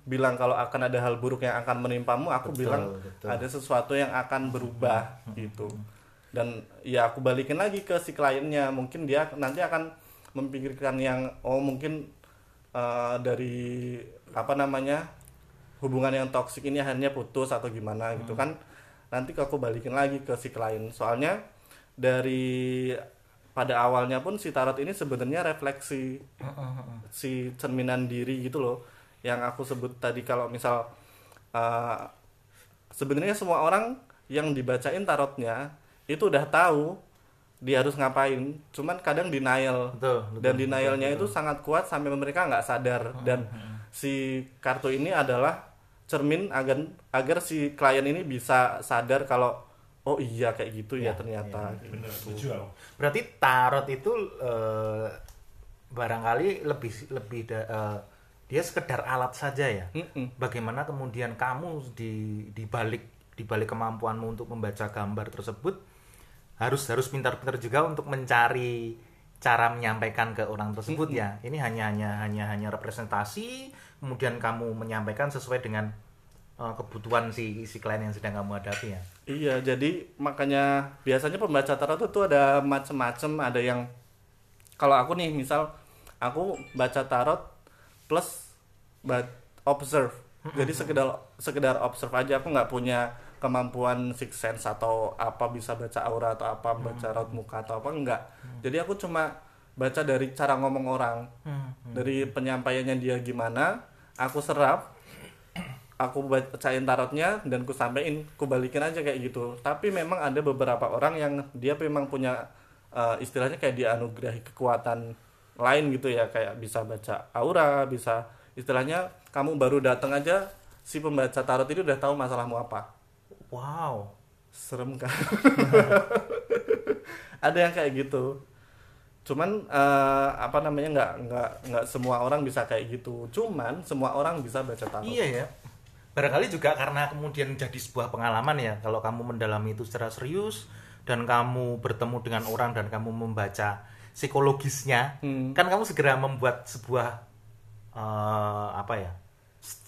D: bilang kalau akan ada hal buruk yang akan menimpamu aku
A: Betul,
D: bilang
A: betul.
D: ada sesuatu yang akan berubah gitu dan ya aku balikin lagi ke si kliennya. Mungkin dia nanti akan memikirkan yang oh mungkin uh, dari apa namanya hubungan yang toksik ini akhirnya putus atau gimana gitu kan. Nanti aku balikin lagi ke si klien. Soalnya dari pada awalnya pun si tarot ini sebenarnya refleksi si cerminan diri gitu loh. Yang aku sebut tadi kalau misal uh, sebenarnya semua orang yang dibacain tarotnya itu udah tahu dia harus ngapain cuman kadang denial
A: Betul, betul,
D: dan
A: betul,
D: denialnya
A: betul.
D: itu sangat kuat sampai mereka nggak sadar dan si kartu ini adalah cermin agar agar si klien ini bisa sadar kalau oh iya kayak gitu ya,
A: Ya,
D: ternyata
B: bener
D: gitu.
A: Berarti tarot itu eh, barangkali lebih lebih da- eh, dia sekedar alat saja ya.
D: Mm-mm.
A: Bagaimana kemudian kamu di di balik di balik kemampuanmu untuk membaca gambar tersebut harus harus pintar-pintar juga untuk mencari cara menyampaikan ke orang tersebut ya. Ini hanya hanya hanya hanya representasi, kemudian kamu menyampaikan sesuai dengan eh, kebutuhan si si klien yang sedang kamu hadapi ya.
D: Iya, jadi makanya biasanya pembaca tarot itu ada macem-macem, ada yang kalau aku nih misal aku baca tarot plus ba- observe. Jadi sekedar sekedar observe aja aku nggak punya kemampuan six sense atau apa bisa baca aura atau apa baca raut muka atau apa enggak. Jadi aku cuma baca dari cara ngomong orang. Dari penyampaiannya dia gimana, aku serap aku bacain tarotnya dan ku sampein ku balikin aja kayak gitu. Tapi memang ada beberapa orang yang dia memang punya eh, istilahnya kayak dianugerahi kekuatan lain gitu ya. Kayak bisa baca aura bisa istilahnya kamu baru datang aja si pembaca tarot ini udah tahu masalahmu apa
A: Wow.
D: serem kan ada yang kayak gitu cuman eh, apa namanya nggak nggak nggak semua orang bisa kayak gitu cuman semua orang bisa baca tarot
A: Iya ya. Barangkali juga karena kemudian jadi sebuah pengalaman ya kalau kamu mendalami itu secara serius dan kamu bertemu dengan orang dan kamu membaca psikologisnya,
D: Hmm.
A: kan kamu segera membuat sebuah eh, apa ya?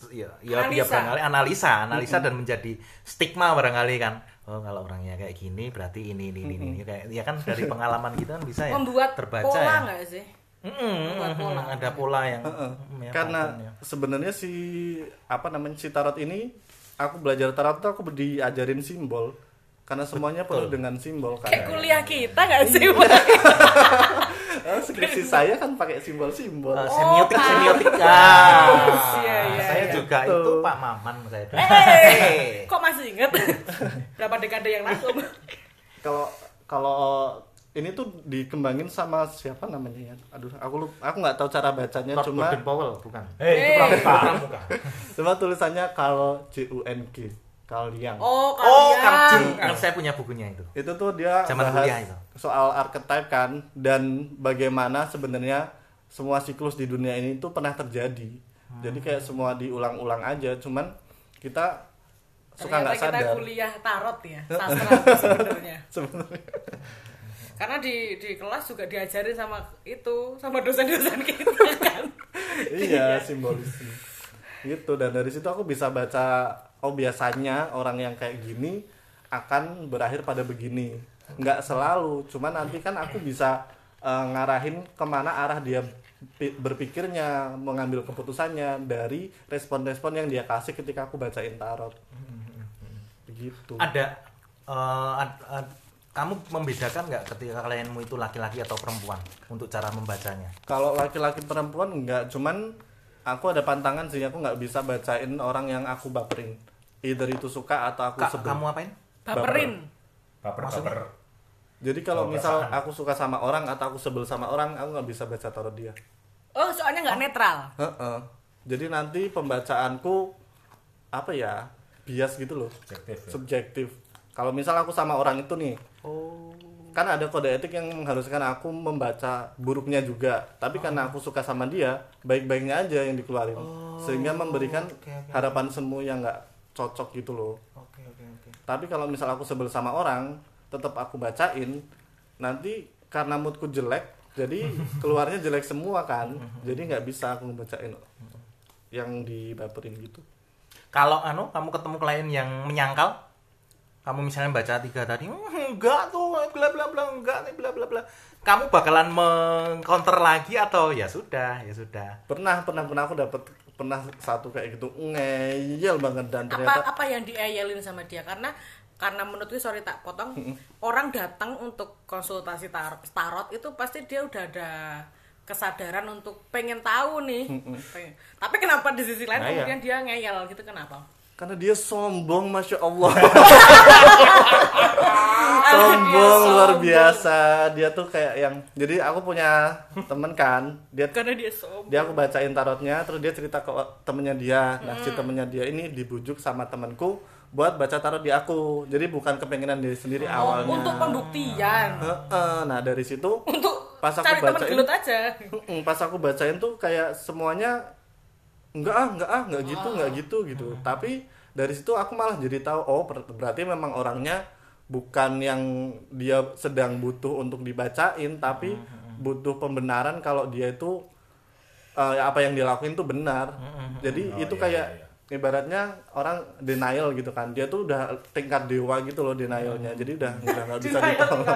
A: Ya, ya, ya
C: Analisa.
A: barangkali analisa, analisa dan menjadi stigma barangkali kan. Oh, kalau orangnya kayak gini berarti ini ini ini, ini. kayak ya kan dari pengalaman gitu kan bisa ya
C: Membuat
A: terbaca
C: pola
A: ya.
C: nggak sih?
A: Mm-mm,
C: Membuat pola.
A: ada pola yang
D: Heeh.
A: mm, ya,
D: karena
A: ya.
D: sebenarnya si apa namanya si tarot ini aku belajar tarot tuh aku diajarin simbol karena semuanya penuh dengan simbol kan
C: Kayak kuliah kita nggak sih?
D: Eh, skripsi saya kan pakai simbol-simbol
A: Eh, semiotik
C: Pak.
A: semiotik ah
C: Iya, iya,
A: saya
C: iya.
A: juga
D: Betul.
A: itu Pak Maman saya dulu.
C: Eh, kok masih inget? Berapa dekade yang lalu?
D: kalau kalau ini tuh dikembangin sama siapa namanya ya aduh aku lupa aku nggak tahu cara bacanya
A: Lord
D: cuma
A: Gordon Powell bukan
B: eh itu
C: Eh.
B: pramuka
A: Pramuka.
D: cuma tulisannya kalau C U N G Kaliang
C: Oh,
A: oh
C: kalian.
A: Kang saya punya bukunya itu.
D: Itu tuh dia
A: Zaman
D: bahas
A: kuliah itu.
D: soal archetype kan dan bagaimana sebenarnya semua siklus di dunia ini tuh pernah terjadi. Jadi kayak semua diulang-ulang aja cuman kita suka nggak
C: kita
D: sadar.
C: kuliah tarot ya, sastra sebenarnya.
D: sebenarnya.
C: Karena di di kelas juga diajarin sama itu, sama dosen-dosen kita kan.
D: iya simbolis gitu dan dari situ aku bisa baca oh biasanya orang yang kayak gini akan berakhir pada begini. Nggak selalu cuman nanti kan aku bisa eh, ngarahin ke mana arah dia pi- berpikirnya mengambil keputusannya dari respon-respon yang dia kasih ketika aku bacain tarot. Begitu.
A: Ada eh, ad- ad- kamu membedakan nggak ketika klienmu itu laki-laki atau perempuan untuk cara membacanya?
D: Kalau laki-laki perempuan nggak cuman aku ada pantangan sih aku nggak bisa bacain orang yang aku baperin either itu suka atau aku
A: Kak,
D: sebel
A: kamu apain
C: Baperin.
B: baper baper
D: Jadi kalau
B: Oh,
D: misal
B: perasaan.
D: aku suka sama orang atau aku sebel sama orang, aku nggak bisa baca tarot dia.
C: Oh, soalnya nggak netral.
D: Heeh. Jadi nanti pembacaanku apa ya bias gitu loh,
B: subjektif ya.
D: subjektif. Kalau misal aku sama orang itu nih,
A: oh
D: kan ada kode etik yang mengharuskan aku membaca buruknya juga. Tapi karena aku suka sama dia, baik-baiknya aja yang dikeluarin, sehingga memberikan
A: oke, oke.
D: harapan semu yang nggak cocok gitu loh.
A: oke oke oke
D: Tapi kalau misal aku sebel sama orang, tetap aku bacain. Nanti karena moodku jelek, jadi keluarnya jelek semua kan jadi nggak bisa aku bacain yang dibaperin gitu
A: Kalau anu kamu ketemu klien yang menyangkal, kamu misalnya baca tiga tadi, "Hmm, enggak tuh, bla bla bla, enggak nih, bla bla bla. Kamu bakalan mengcounter lagi atau ya sudah, ya sudah.
D: pernah pernah pernah aku dapat pernah satu kayak gitu ngeyel banget dan
C: apa
D: ternyata
C: apa yang diayelin sama dia karena karena menurutku sorry tak potong orang datang untuk konsultasi tar- tarot itu pasti dia udah ada kesadaran untuk pengen tahu nih Pengen. tapi kenapa di sisi lain
A: Nah, iya.
C: kemudian dia ngeyel gitu kenapa
D: karena dia sombong masya Allah.
C: Dia
D: sombong luar
C: sombong.
D: biasa. Dia tuh kayak yang jadi aku punya temen kan dia
C: karena dia sombong.
D: dia aku bacain tarotnya terus dia cerita ke temennya dia. Nah si temennya dia ini dibujuk sama temanku buat baca tarot di aku. Jadi bukan kepengenan diri sendiri awalnya.
C: untuk pembuktian?
D: Heeh, nah dari situ
C: untuk
D: Pas aku
C: cari teman
D: bacain-
C: gelut aja.
D: Pas aku bacain tuh kayak semuanya enggak ah enggak ah enggak gitu enggak gitu gitu. Tapi dari situ aku malah jadi tahu oh ber- berarti memang orangnya bukan yang dia sedang butuh untuk dibacain tapi butuh pembenaran kalau dia itu eh, apa yang dilakuin tuh benar. Jadi
B: Oh,
D: itu
B: iya,
D: kayak
B: iya,
D: ibaratnya orang denial gitu kan. Dia tuh udah tingkat dewa gitu loh denialnya. Jadi udah udah nggak bisa ditolong.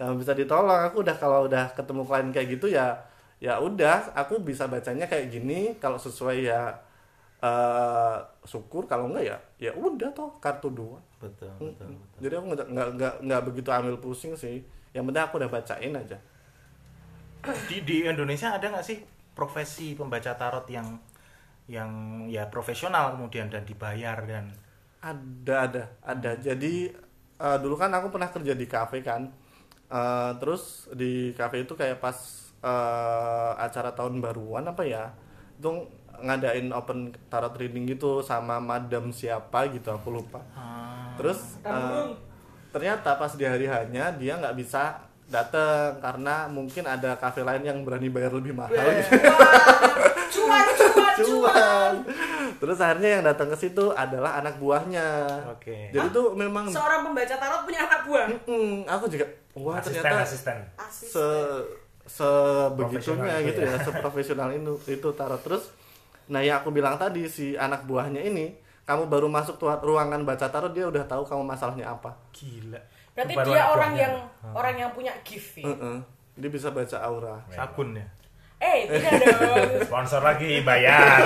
D: nggak bisa ditolong. Aku udah kalau udah ketemu klien kayak gitu ya ya udah aku bisa bacanya kayak gini kalau sesuai ya eh syukur kalau enggak ya ya udah toh kartu dua
A: Betul, betul, betul.
D: jadi aku nggak nggak nggak begitu ambil pusing sih. Yang penting aku udah bacain aja.
A: Di, di Indonesia ada nggak sih profesi pembaca tarot yang yang ya profesional kemudian dan dibayar dan?
D: Ada ada ada. Jadi eh, dulu kan aku pernah kerja di kafe kan. Eh, terus di kafe itu kayak pas eh, acara tahun baruan apa ya? Itu ngadain open tarot reading gitu sama madam siapa gitu aku lupa.
A: Ah,
D: terus eh, ternyata pas di hari hanya dia nggak bisa datang karena mungkin ada kafe lain yang berani bayar lebih mahal gitu.
C: cuan cuan
D: cuan. terus akhirnya yang datang ke situ adalah anak buahnya.
A: Oke.
D: jadi tuh memang
C: seorang pembaca tarot punya anak buah?
D: Mm, aku juga wah
B: asisten
D: ternyata
B: asisten.
C: Asis.
D: se sebegitunya gitu ya, seprofesional itu itu tarot terus nah yang aku bilang tadi si anak buahnya ini kamu baru masuk tuh ruangan baca tarot dia udah tahu kamu masalahnya apa
A: gila.
C: berarti
B: Baru
C: dia orang
B: buahnya.
C: yang orang yang punya gift ya?
D: Heeh. dia bisa baca aura
A: Sabun ya.
C: eh tidak dong
B: sponsor lagi bayar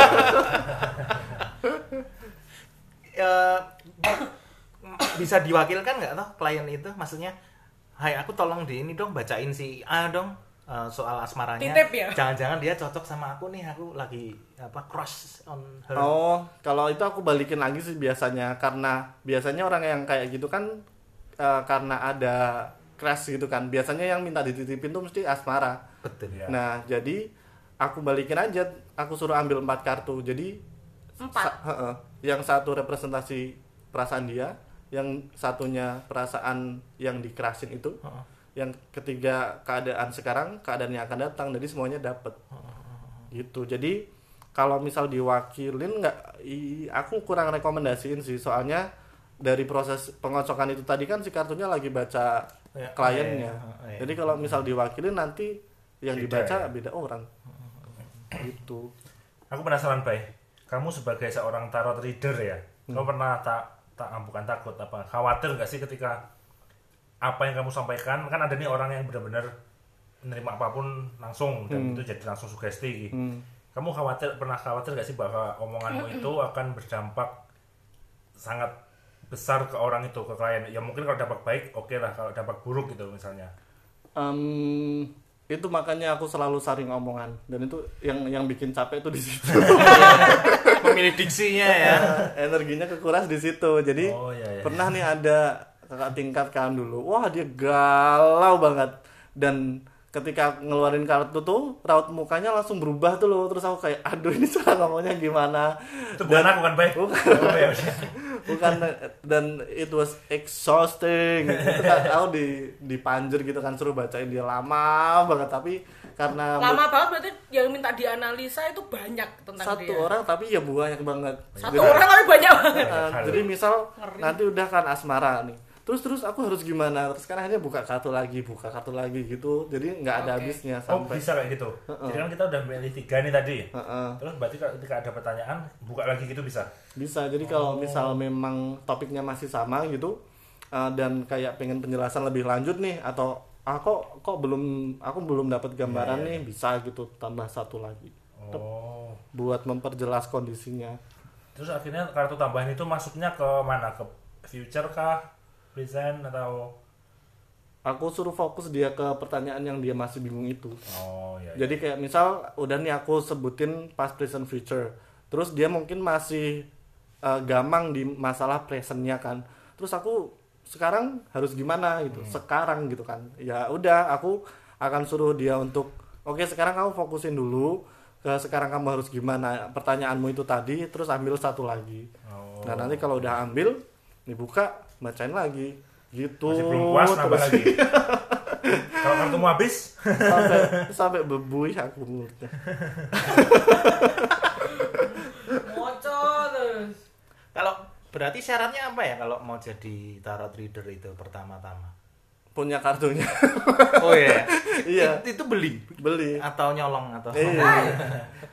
A: Eh, bisa diwakilkan nggak toh klien itu maksudnya hai aku tolong di ini dong bacain si A dong eh, soal asmaranya
C: Titip ya?
A: jangan-jangan dia cocok sama aku nih aku lagi apa crush on her
D: Oh, kalau itu aku balikin lagi sih biasanya karena biasanya orang yang kayak gitu kan eh, karena ada crush gitu kan. Biasanya yang minta dititipin tuh mesti asmara.
A: betul
B: Ya.
D: Nah, jadi aku balikin aja, aku suruh ambil empat kartu. Jadi
C: Empat?
D: sa- heeh. yang satu representasi perasaan dia, yang satunya perasaan yang dikerasin itu,
A: Heeh.
D: Yang ketiga keadaan sekarang, keadaan yang akan datang. Jadi semuanya dapet. Gitu. Jadi kalau misal diwakilin nggak, aku kurang rekomendasiin sih. Soalnya dari proses pengocokan itu tadi kan si kartunya lagi baca
A: Ya,
D: kliennya.
A: iya, iya.
D: Jadi kalau misal diwakilin nanti yang
B: Beda,
D: dibaca
B: ya?
D: beda orang. Gitu.
B: Aku penasaran, Bay. Kamu sebagai seorang tarot reader ya,
D: Hmm.
B: kamu pernah tak tak ah, bukan takut apa khawatir nggak sih ketika apa yang kamu sampaikan kan ada nih orang yang benar-benar menerima apa pun langsung dan itu jadi langsung sugesti. gitu.
D: Hmm.
B: Kamu khawatir pernah khawatir gak sih bahwa omonganmu itu akan berdampak sangat besar ke orang itu ke klien? Ya mungkin kalau dampak baik oke lah, kalau dampak buruk gitu misalnya.
D: Em, itu makanya aku selalu saring omongan dan itu yang yang bikin capek itu di situ.
A: pemilih diksinya ya
D: Energinya kekuras di situ. Jadi
B: Oh, iya, iya.
D: pernah nih ada kakak tingkat kan dulu. Wah, dia galau banget dan ketika ngeluarin kartu tuh raut mukanya langsung berubah tuh loh terus aku kayak aduh ini cara ngomongnya gimana
B: Itu bukan aku kan?
D: Bukan.
B: Oh, ya
D: bukan dan it was exhausting itu kan aku di dipanjer gitu kan suruh bacain dia lama banget tapi karena
C: lama banget berarti yang minta dianalisa itu banyak tentang
D: satu
C: dia
D: orang tapi ya banyak banget
C: satu
D: Jadi-
C: orang tapi banyak banget
D: Uh,
B: Hal.
D: jadi misal
C: Ngeri.
D: nanti udah kan asmara nih terus terus aku harus gimana terus kan akhirnya buka kartu lagi buka kartu lagi gitu jadi nggak ada habisnya
B: Oh
D: sampai
B: bisa kayak gitu. Jadi kan kita udah milih tiga nih tadi.
D: Heeh.
B: Terus berarti kalau ketika ada pertanyaan buka lagi gitu bisa.
D: bisa jadi kalau misal memang topiknya masih sama gitu uh, dan kayak pengen penjelasan lebih lanjut nih atau ah kok kok belum aku belum dapat gambaran nih bisa gitu tambah satu lagi
B: Oh.
D: buat memperjelas kondisinya
B: Terus akhirnya kartu tambahan itu masuknya ke mana? Ke future kah? Present atau?
D: Aku suruh fokus dia ke pertanyaan yang dia masih bingung itu.
B: Oh ya.
D: jadi kayak misal udah nih aku sebutin past present future. Terus dia mungkin masih uh, gamang di masalah presentnya kan. Terus aku sekarang harus gimana gitu? Sekarang gitu kan. Ya udah aku akan suruh dia untuk oke sekarang kamu fokusin dulu ke sekarang kamu harus gimana pertanyaanmu itu tadi terus ambil satu lagi.
B: Oh.
D: nah nanti kalau udah ambil dibuka bacain lagi gitu
B: Masih belum puas nambah lagi. kalau kartumu habis,
D: sampai sampai bebuih aku mulutnya
C: Moco terus.
A: Kalau berarti syaratnya apa ya kalau mau jadi tarot reader itu pertama-tama?
D: punya kartunya
A: Oh iya.
D: Iya.
A: It- itu beli
D: beli
A: atau nyolong atau
D: iya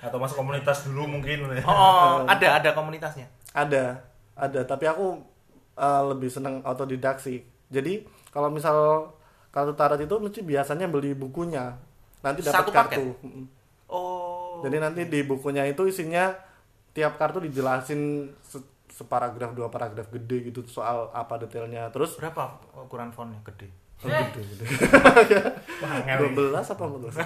B: atau masuk komunitas dulu mungkin.
A: Oh, ada ada komunitasnya.
D: ada ada tapi aku uh, lebih seneng autodidak sih. Jadi kalau misal kartu tarot itu mesti biasanya beli bukunya. Nanti dapat kartu.
A: Paket? Oh.
D: jadi nanti di bukunya itu isinya tiap kartu dijelasin se- separagraf dua paragraf gede gitu soal apa detailnya. Terus
A: berapa ukuran fontnya? Gede?
D: oh, gede gede.
B: Wah, ngeri.
D: 12 apa 14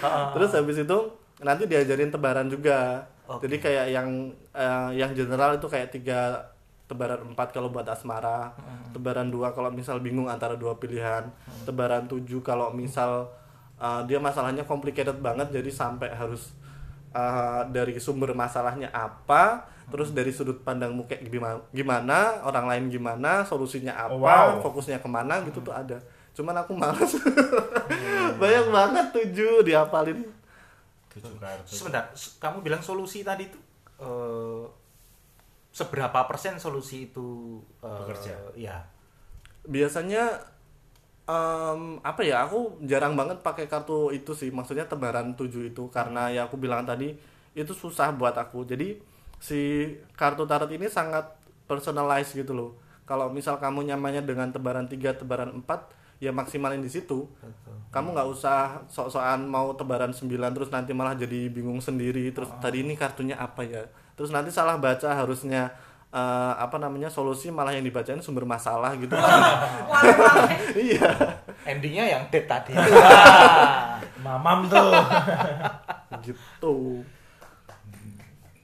D: terus habis itu nanti diajarin tebaran juga.
A: Oke.
D: jadi kayak yang eh, yang general itu kayak tiga tebaran empat kalau buat asmara tebaran dua kalau misal bingung antara dua pilihan tebaran tujuh kalau misal eh, dia masalahnya complicated banget jadi sampai harus eh, dari sumber masalahnya apa terus dari sudut pandangmu kayak gimana, gimana orang lain gimana solusinya apa
B: Oh, wow.
D: fokusnya ke mana gitu tuh ada. Cuman aku males. Banyak banget tujuh
B: Tujuh kartu.
A: Sebentar, kamu bilang solusi tadi itu eh, seberapa persen solusi itu eh,
B: Bekerja.
A: Ya.
D: biasanya em, apa ya aku jarang banget pakai kartu itu sih. Maksudnya tebaran 7 itu. Karena ya aku bilang tadi itu susah buat aku. Jadi si kartu tarot ini sangat personalized gitu loh. Kalau misal kamu nyamannya dengan tebaran 3 tebaran 4 ya maksimalin di situ. Kamu nggak usah sok-sokan mau tebaran 9 terus nanti malah jadi bingung sendiri. Terus tadi ini kartunya apa ya terus nanti salah baca harusnya eh, apa namanya solusi malah yang dibacain sumber masalah gitu
C: Wah,
D: iya
A: Endingnya yang dead tadi.
B: Mamam tuh.
D: gitu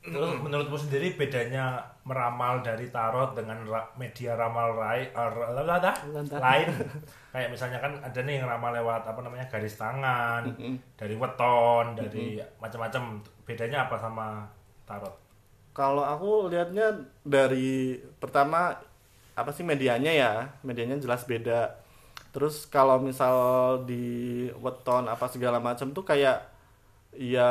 B: Terus menurutmu sendiri bedanya meramal dari tarot dengan ra- media ramal rai, er, lain? Kayak misalnya kan ada nih yang ramal lewat apa namanya garis tangan, dari weton, dari macam-macam. Bedanya apa sama tarot?
D: Kalau aku lihatnya dari pertama apa sih medianya ya. Medianya jelas beda. Terus kalau misal di weton apa segala macam tuh kayak ya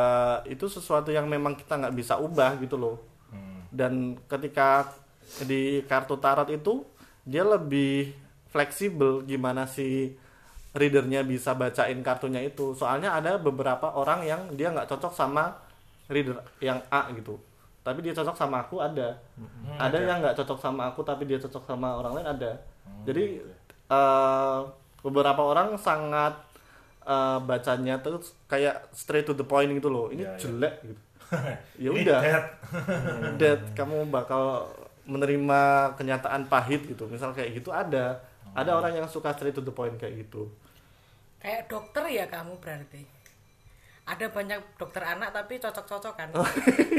D: itu sesuatu yang memang kita nggak bisa ubah gitu loh.
B: Hmm.
D: dan ketika di kartu tarot itu dia lebih fleksibel gimana si readernya bisa bacain kartunya itu. Soalnya ada beberapa orang yang dia nggak cocok sama reader yang A gitu tapi dia cocok sama aku ada ada yang nggak cocok sama aku tapi dia cocok sama orang lain ada jadi eh, beberapa orang sangat eh, bacanya terus kayak straight to the point gitu loh ini
B: Ya, ya.
D: jelek gitu ya udah
B: dead.
D: Dad, kamu bakal menerima kenyataan pahit gitu. Misal kayak gitu ada. Ada orang yang suka straight to the point kayak gitu.
C: kayak dokter ya kamu berarti. Ada banyak dokter anak tapi cocok-cocokan.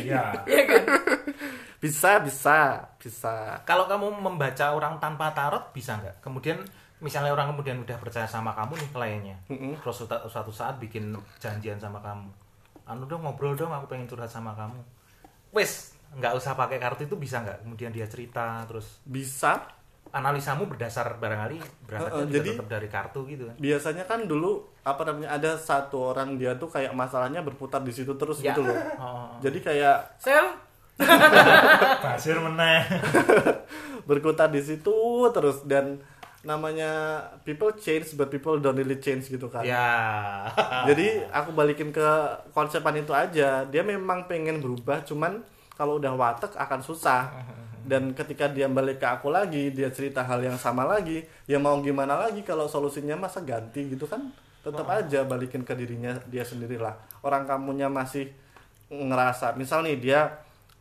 B: Iya.
C: Iya kan?
D: Bisa, bisa, bisa.
A: Kalau kamu membaca orang tanpa tarot bisa nggak? Kemudian misalnya orang kemudian udah percaya sama kamu nih kliennya, terus suatu, suatu saat bikin janjian sama kamu, anu dong ngobrol dong, aku pengen curhat sama kamu. Wes, nggak usah pakai kartu itu bisa nggak? Kemudian dia cerita, terus
D: Bisa.
A: Analisamu berdasar barangkali berangkatnya
D: Uh, uh,
A: juga
D: jadi-
A: tetap dari kartu gitu kan?
D: Biasanya kan dulu apa namanya ada satu orang dia tuh kayak masalahnya berputar di situ terus
A: Ya.
D: gitu loh.
A: Oh.
D: Jadi kayak
C: Sel,
B: Basir meneh.
D: berkutat di situ terus dan namanya people change but people don't really change gitu kan
A: Ya.
D: jadi aku balikin ke konsepan itu aja dia memang pengen berubah cuman kalau udah watek akan susah dan ketika dia balik ke aku lagi dia cerita hal yang sama lagi ya mau gimana lagi kalau solusinya masa ganti gitu kan tetap aja balikin ke dirinya dia sendirilah orang kamunya masih ngerasa misal nih dia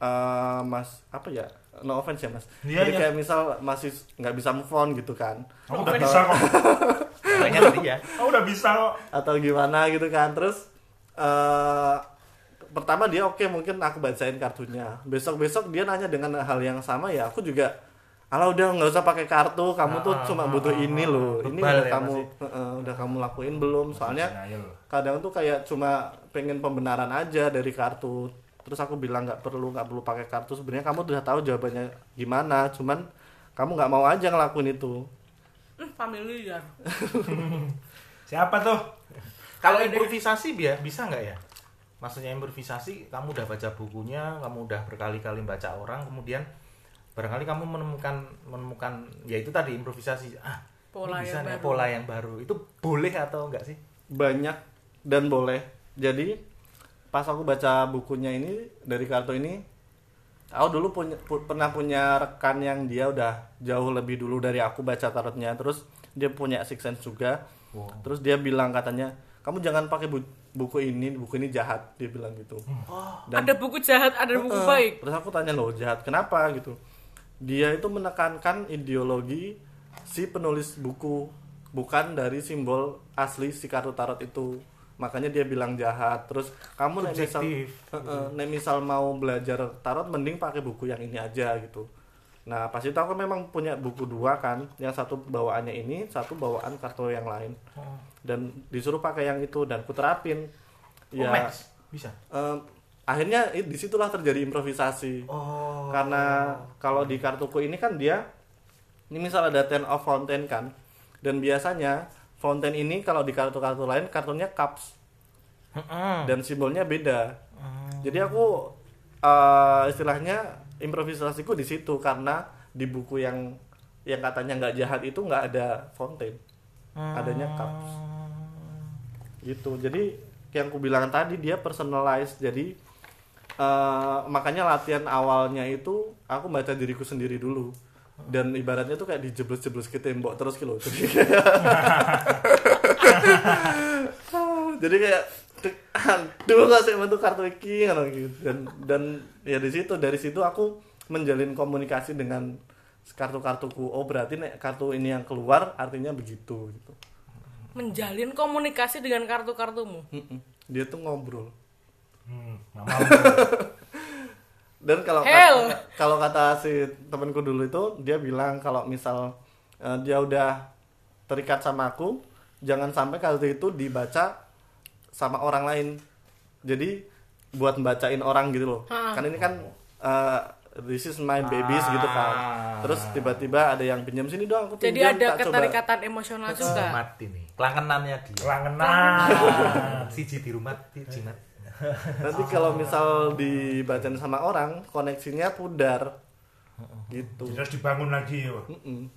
D: eh, mas apa ya no offense ya mas
B: Iya,
D: jadi
B: iya.
D: kayak misal masih nggak bisa move on gitu kan
B: Aku udah bisa kok.
A: Banyak dia.
B: Aku udah bisa kok.
D: atau gimana gitu kan terus eh pertama dia oke mungkin aku bacain kartunya besok besok dia nanya dengan hal yang sama ya aku juga Alah udah nggak usah pakai kartu kamu tuh
A: Ah,
D: cuma
A: ah,
D: butuh
A: ah,
D: ini loh ini
A: bebal
D: udah
A: ya,
D: kamu. Heeh, udah kamu lakuin belum soalnya kadang tuh kayak cuma pengen pembenaran aja dari kartu terus aku bilang nggak perlu nggak perlu pakai kartu sebenarnya kamu udah tahu jawabannya gimana cuman kamu nggak mau aja ngelakuin itu
C: Hmm, familiar.
B: Siapa tuh?
A: Kalau improvisasi biar bisa nggak ya? Maksudnya improvisasi, kamu udah baca bukunya, kamu udah berkali-kali baca orang, kemudian barangkali kamu menemukan menemukan ya itu tadi improvisasi. Ah,
C: Pola
A: ini bisa
C: yang
A: nih,
C: baru.
A: pola yang baru. Itu boleh atau enggak sih?
D: banyak dan boleh jadi pas aku baca bukunya ini dari kartu ini aku dulu punya pu- pernah punya rekan yang dia udah jauh lebih dulu dari aku baca tarotnya terus dia punya six sense juga
A: Wow.
D: terus dia bilang katanya kamu jangan pakai bu- buku ini buku ini jahat dia bilang gitu Dan-
C: ada buku jahat, ada buku
D: Heeh.
C: baik.
D: Terus aku tanya loh jahat kenapa gitu. Dia itu menekankan ideologi si penulis buku bukan dari simbol asli si kartu tarot itu. Makanya dia bilang jahat. Terus kamu nek misal. Heeh, nek misal mau belajar tarot mending pakai buku yang ini aja gitu. Nah, pas itu aku memang punya buku dua kan, yang satu bawaannya ini, satu bawaan kartu yang lain. Dan disuruh pakai yang itu dan kuterapin.
A: Oh, Max. Bisa.
D: Em, akhirnya di situlah terjadi improvisasi.
A: Oh.
D: karena kalau di kartuku ini kan dia ini misal ada ten of fountain kan? Dan biasanya fountain ini kalau di kartu-kartu lain kartunya cups. Dan simbolnya beda. Jadi aku eh, istilahnya improvisasiku di situ karena di buku yang yang katanya nggak jahat itu nggak ada fountain. Adanya cups gitu. Jadi yang aku bilang tadi dia personalized. Jadi eh, makanya latihan awalnya itu aku baca diriku sendiri dulu. Dan ibaratnya tuh kayak dijeblus-jeblus ke tembok terus gitu loh. jadi kayak jadi kayak "Dek, aduh kok sih bentuk kartu iki gitu dan dan ya di situ dari situ aku menjalin komunikasi dengan kartu-kartuku. Oh berarti nek kartu ini yang keluar artinya begitu gitu
C: Menjalin komunikasi dengan kartu-kartumu.
D: Dia tuh ngobrol
B: Hmm,
D: dan kalau
C: Hell.
D: kata, kalau kata si temanku dulu itu dia bilang kalau misal eh, dia udah terikat sama aku jangan sampai kartu itu dibaca sama orang lain jadi buat bacain orang gitu loh
C: Ha.
D: kan ini kan eh, this is my babies gitu kan
A: Ah.
D: terus tiba-tiba ada yang pinjam sini dong aku
C: Jadi ada
D: tak coba."
C: keterikatan emosional juga.
A: Mati nih. Kelangenannya dia.
B: kelangenan.
A: Siji di rumah, di jimat.
D: nanti kalau misal dibacain sama orang koneksinya pudar gitu
B: Terus dibangun lagi.
D: Mm-mm.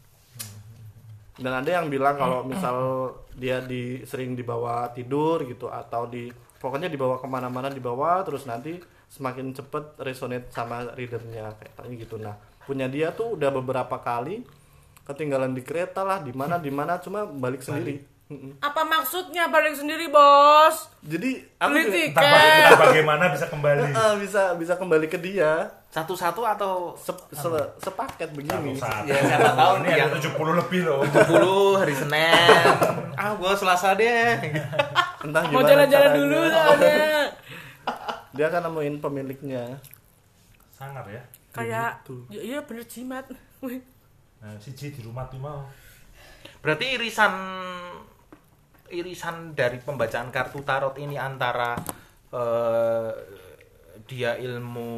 D: Dan ada yang bilang kalau misal dia di sering dibawa tidur gitu atau di pokoknya dibawa ke mana-mana dibawa terus nanti semakin cepet resonate sama readernya kayak tadi gitu. Nah punya dia tuh udah beberapa kali ketinggalan di kereta lah di mana di mana cuma balik sendiri.
C: Apa maksudnya balik sendiri, Bos?
D: Jadi aku
C: Beli tiket.
B: entah bagaimana bisa kembali.
D: Bisa bisa kembali ke dia
A: Satu-satu atau
D: se- se- sepaket begini.
B: Satu-satu.
A: Ya, siapa tahu
B: ini
A: yang-
B: ada 70 lebih loh.
A: 70 hari Senin. ah, gua Selasa deh.
D: Entah
C: Mau jalan-jalan dulu soalnya.
D: Dia akan nemuin pemiliknya.
B: Sangar ya.
C: Kayak
D: Gitu.
C: ya iya bener jimat.
B: Nah, siji di rumah tuh mau.
A: Berarti irisan irisan dari pembacaan kartu tarot ini antara eh, dia ilmu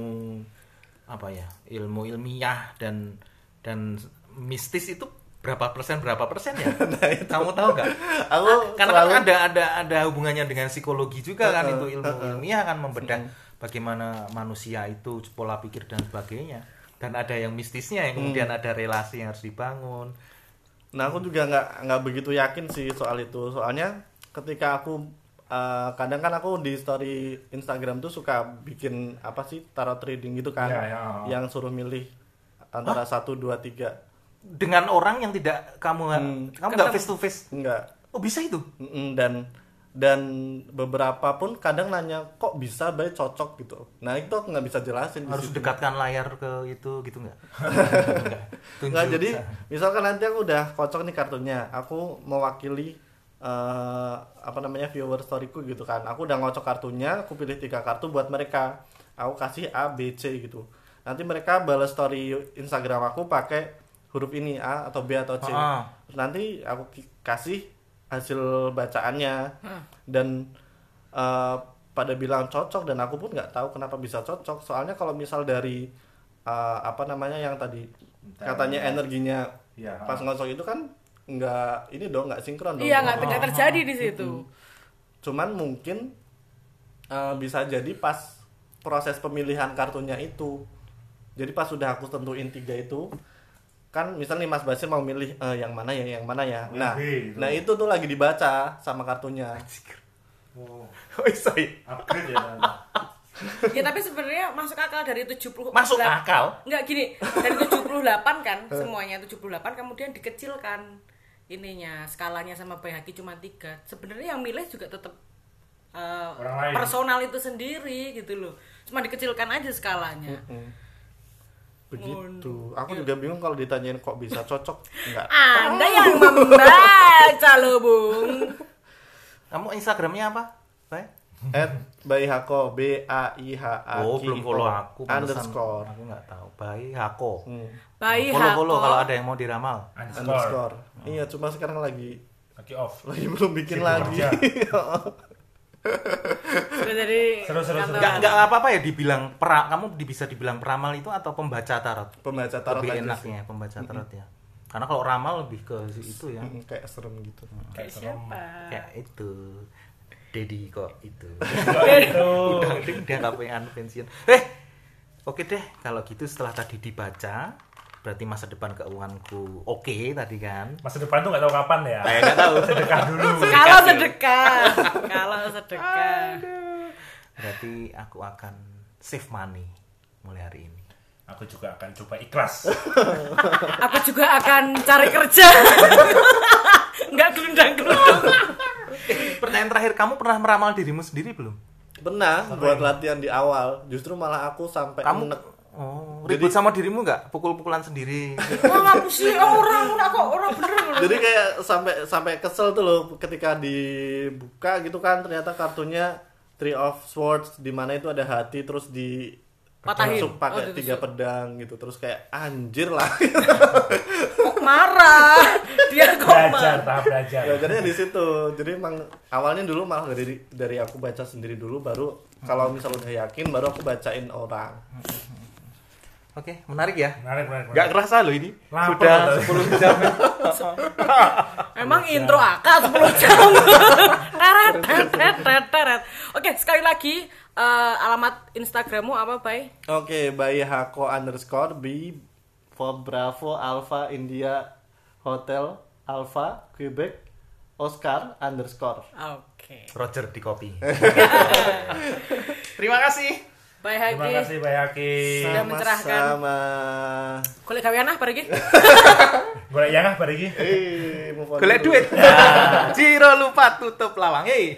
A: apa ya ilmu ilmiah dan dan mistis itu berapa persen berapa persen ya? Kamu tahu nggak?
D: Aku
A: karena
D: selalu
A: kan ada ada ada hubungannya dengan psikologi juga kan itu ilmu ilmiah kan membedah bagaimana manusia itu pola pikir dan sebagainya. Dan ada yang mistisnya yang kemudian ada relasi yang harus dibangun.
D: Nah aku juga nggak nggak begitu yakin sih soal itu. Soalnya ketika aku eh, kadang kan aku di story Instagram tuh suka bikin apa sih tarot reading gitu kan,
B: Ya, ya.
D: yang suruh milih antara satu dua tiga.
A: Dengan orang yang tidak kamu
D: Hmm.
A: kamu nggak face to face
D: Enggak.
A: oh bisa itu
D: Mm-mm, dan dan beberapa pun kadang nanya kok bisa baik cocok gitu. Nah itu aku nggak bisa jelasin.
A: harus dekatkan layar ke itu gitu nggak Nggak.
D: Nggak, jadi misalkan nanti aku udah kocok nih kartunya, aku mewakili eh, apa namanya viewer storyku gitu kan. Aku udah ngocok kartunya, aku pilih tiga kartu buat mereka. Aku kasih A, B, C gitu. Nanti mereka balas story Instagram aku pakai huruf ini A atau B atau C.
A: Ah.
D: Nanti aku kasih hasil bacaannya dan eh, pada bilang cocok dan aku pun nggak tahu kenapa bisa cocok. Soalnya kalau misal dari eh, apa namanya yang tadi katanya energinya
B: Iya.
D: pas ngocok itu kan nggak ini dong nggak sinkron dong.
C: Iya nggak nggak terjadi di situ.
D: Cuman mungkin eh, bisa jadi pas proses pemilihan kartunya itu. Jadi pas sudah aku tentuin tiga itu kan misalnya nih Mas Basir mau milih eh, yang mana ya yang mana ya. Nah,
B: B gitu.
D: nah itu tuh lagi dibaca sama kartunya.
B: Oh,
A: oh sorry
B: upgrade ya.
C: Ya tapi sebenarnya masuk akal dari 70
A: masuk akal
C: Enggak gini, dari 78 kan semuanya 78 kemudian dikecilkan ininya skalanya sama Bayhaki cuma tiga. Sebenarnya yang milih juga tetap eh,
B: Orang lain.
C: personal itu sendiri gitu loh. Cuma dikecilkan aja skalanya.
D: Begitu. Aku juga bingung kalau ditanyain kok bisa cocok. Enggak.
C: Anda yang membaca loh, Bung.
A: kamu instagramnya apa Bay?
D: At Baihako B A I H A
A: oh
D: K
A: belum
D: I O
A: follow aku
D: underscore.
A: aku nggak tahu bayi hako
D: Hmm,
C: Bayi
A: follow follow
C: Hako.
A: kalau ada yang mau diramal
B: Underscore.
D: underscore. Iya, cuma sekarang lagi
B: Lagi off.
D: lagi belum bikin
B: Sibuk
D: lagi.
C: jadi
B: Seru, seru, seru.
C: kantoran.
A: nggak nggak apa apa ya dibilang pra kamu bisa dibilang peramal itu atau pembaca tarot?
D: Pembaca tarot
A: lebih
D: aja
A: enaknya pembaca tarot ya. Karena kalau ramal lebih ke itu ya.
D: Mm, kayak serem gitu.
C: Kayak
B: Kayak serem.
C: siapa?
A: kayak itu. Dedi kok itu. Udah dia nggak pengen pensiun. Eh oke deh. Kalau gitu setelah tadi dibaca berarti masa depan keuanganku oke tadi kan
B: Masa depan tuh nggak tahu kapan ya.
A: saya nggak tahu
B: Sedekah dulu.
C: Kalau sedekah, kalau sedekah.
A: berarti aku akan save money mulai hari ini
B: Aku juga akan coba ikhlas.
C: Aku juga akan cari kerja. Enggak gelundang-gelundung.
A: pertanyaan terakhir kamu pernah meramal dirimu sendiri belum
D: Pernah buat latihan di awal, justru malah aku sampai
A: kamu
D: enek.
A: Oh. Ribut sama dirimu nggak? Pukul-pukulan sendiri.
C: Oh, ngapa sih orang orang kok orang bener.
D: Jadi kayak sampai sampai kesel tuh loh ketika dibuka gitu kan ternyata kartunya Three of Swords di mana itu ada hati terus di
C: Patahin.
D: tusuk pakai
C: Oh,
D: tiga pedang gitu terus kayak anjir lah.
C: Kok marah? Dia kok
B: belajar, tahap belajar.
D: belajarnya di situ. Jadi emang awalnya dulu malah dari dari aku baca sendiri dulu baru kalau misal udah yakin baru aku bacain orang
A: oke menarik ya
B: Menarik, menarik, menarik.
A: nggak kerasa loh ini
B: Lapar
A: sudah
B: loh.
A: 10 jam
C: Emang intro akal 10 jam. Oke, sekali lagi eh, alamat Instagrammu apa, Bay?
D: oke by hako underscore b for bravo alpha india hotel alpha quebec oscar underscore
C: Oke.
A: Roger di kopi terima kasih
B: Terima
C: Haki.
B: kasih Bayaki.
C: Sudah mencerahkan.
D: sama
C: Kulit gawean ah pergi.
B: Golek yang ah bariki.
D: eh
A: golek duit Ciro lupa tutup lawang eh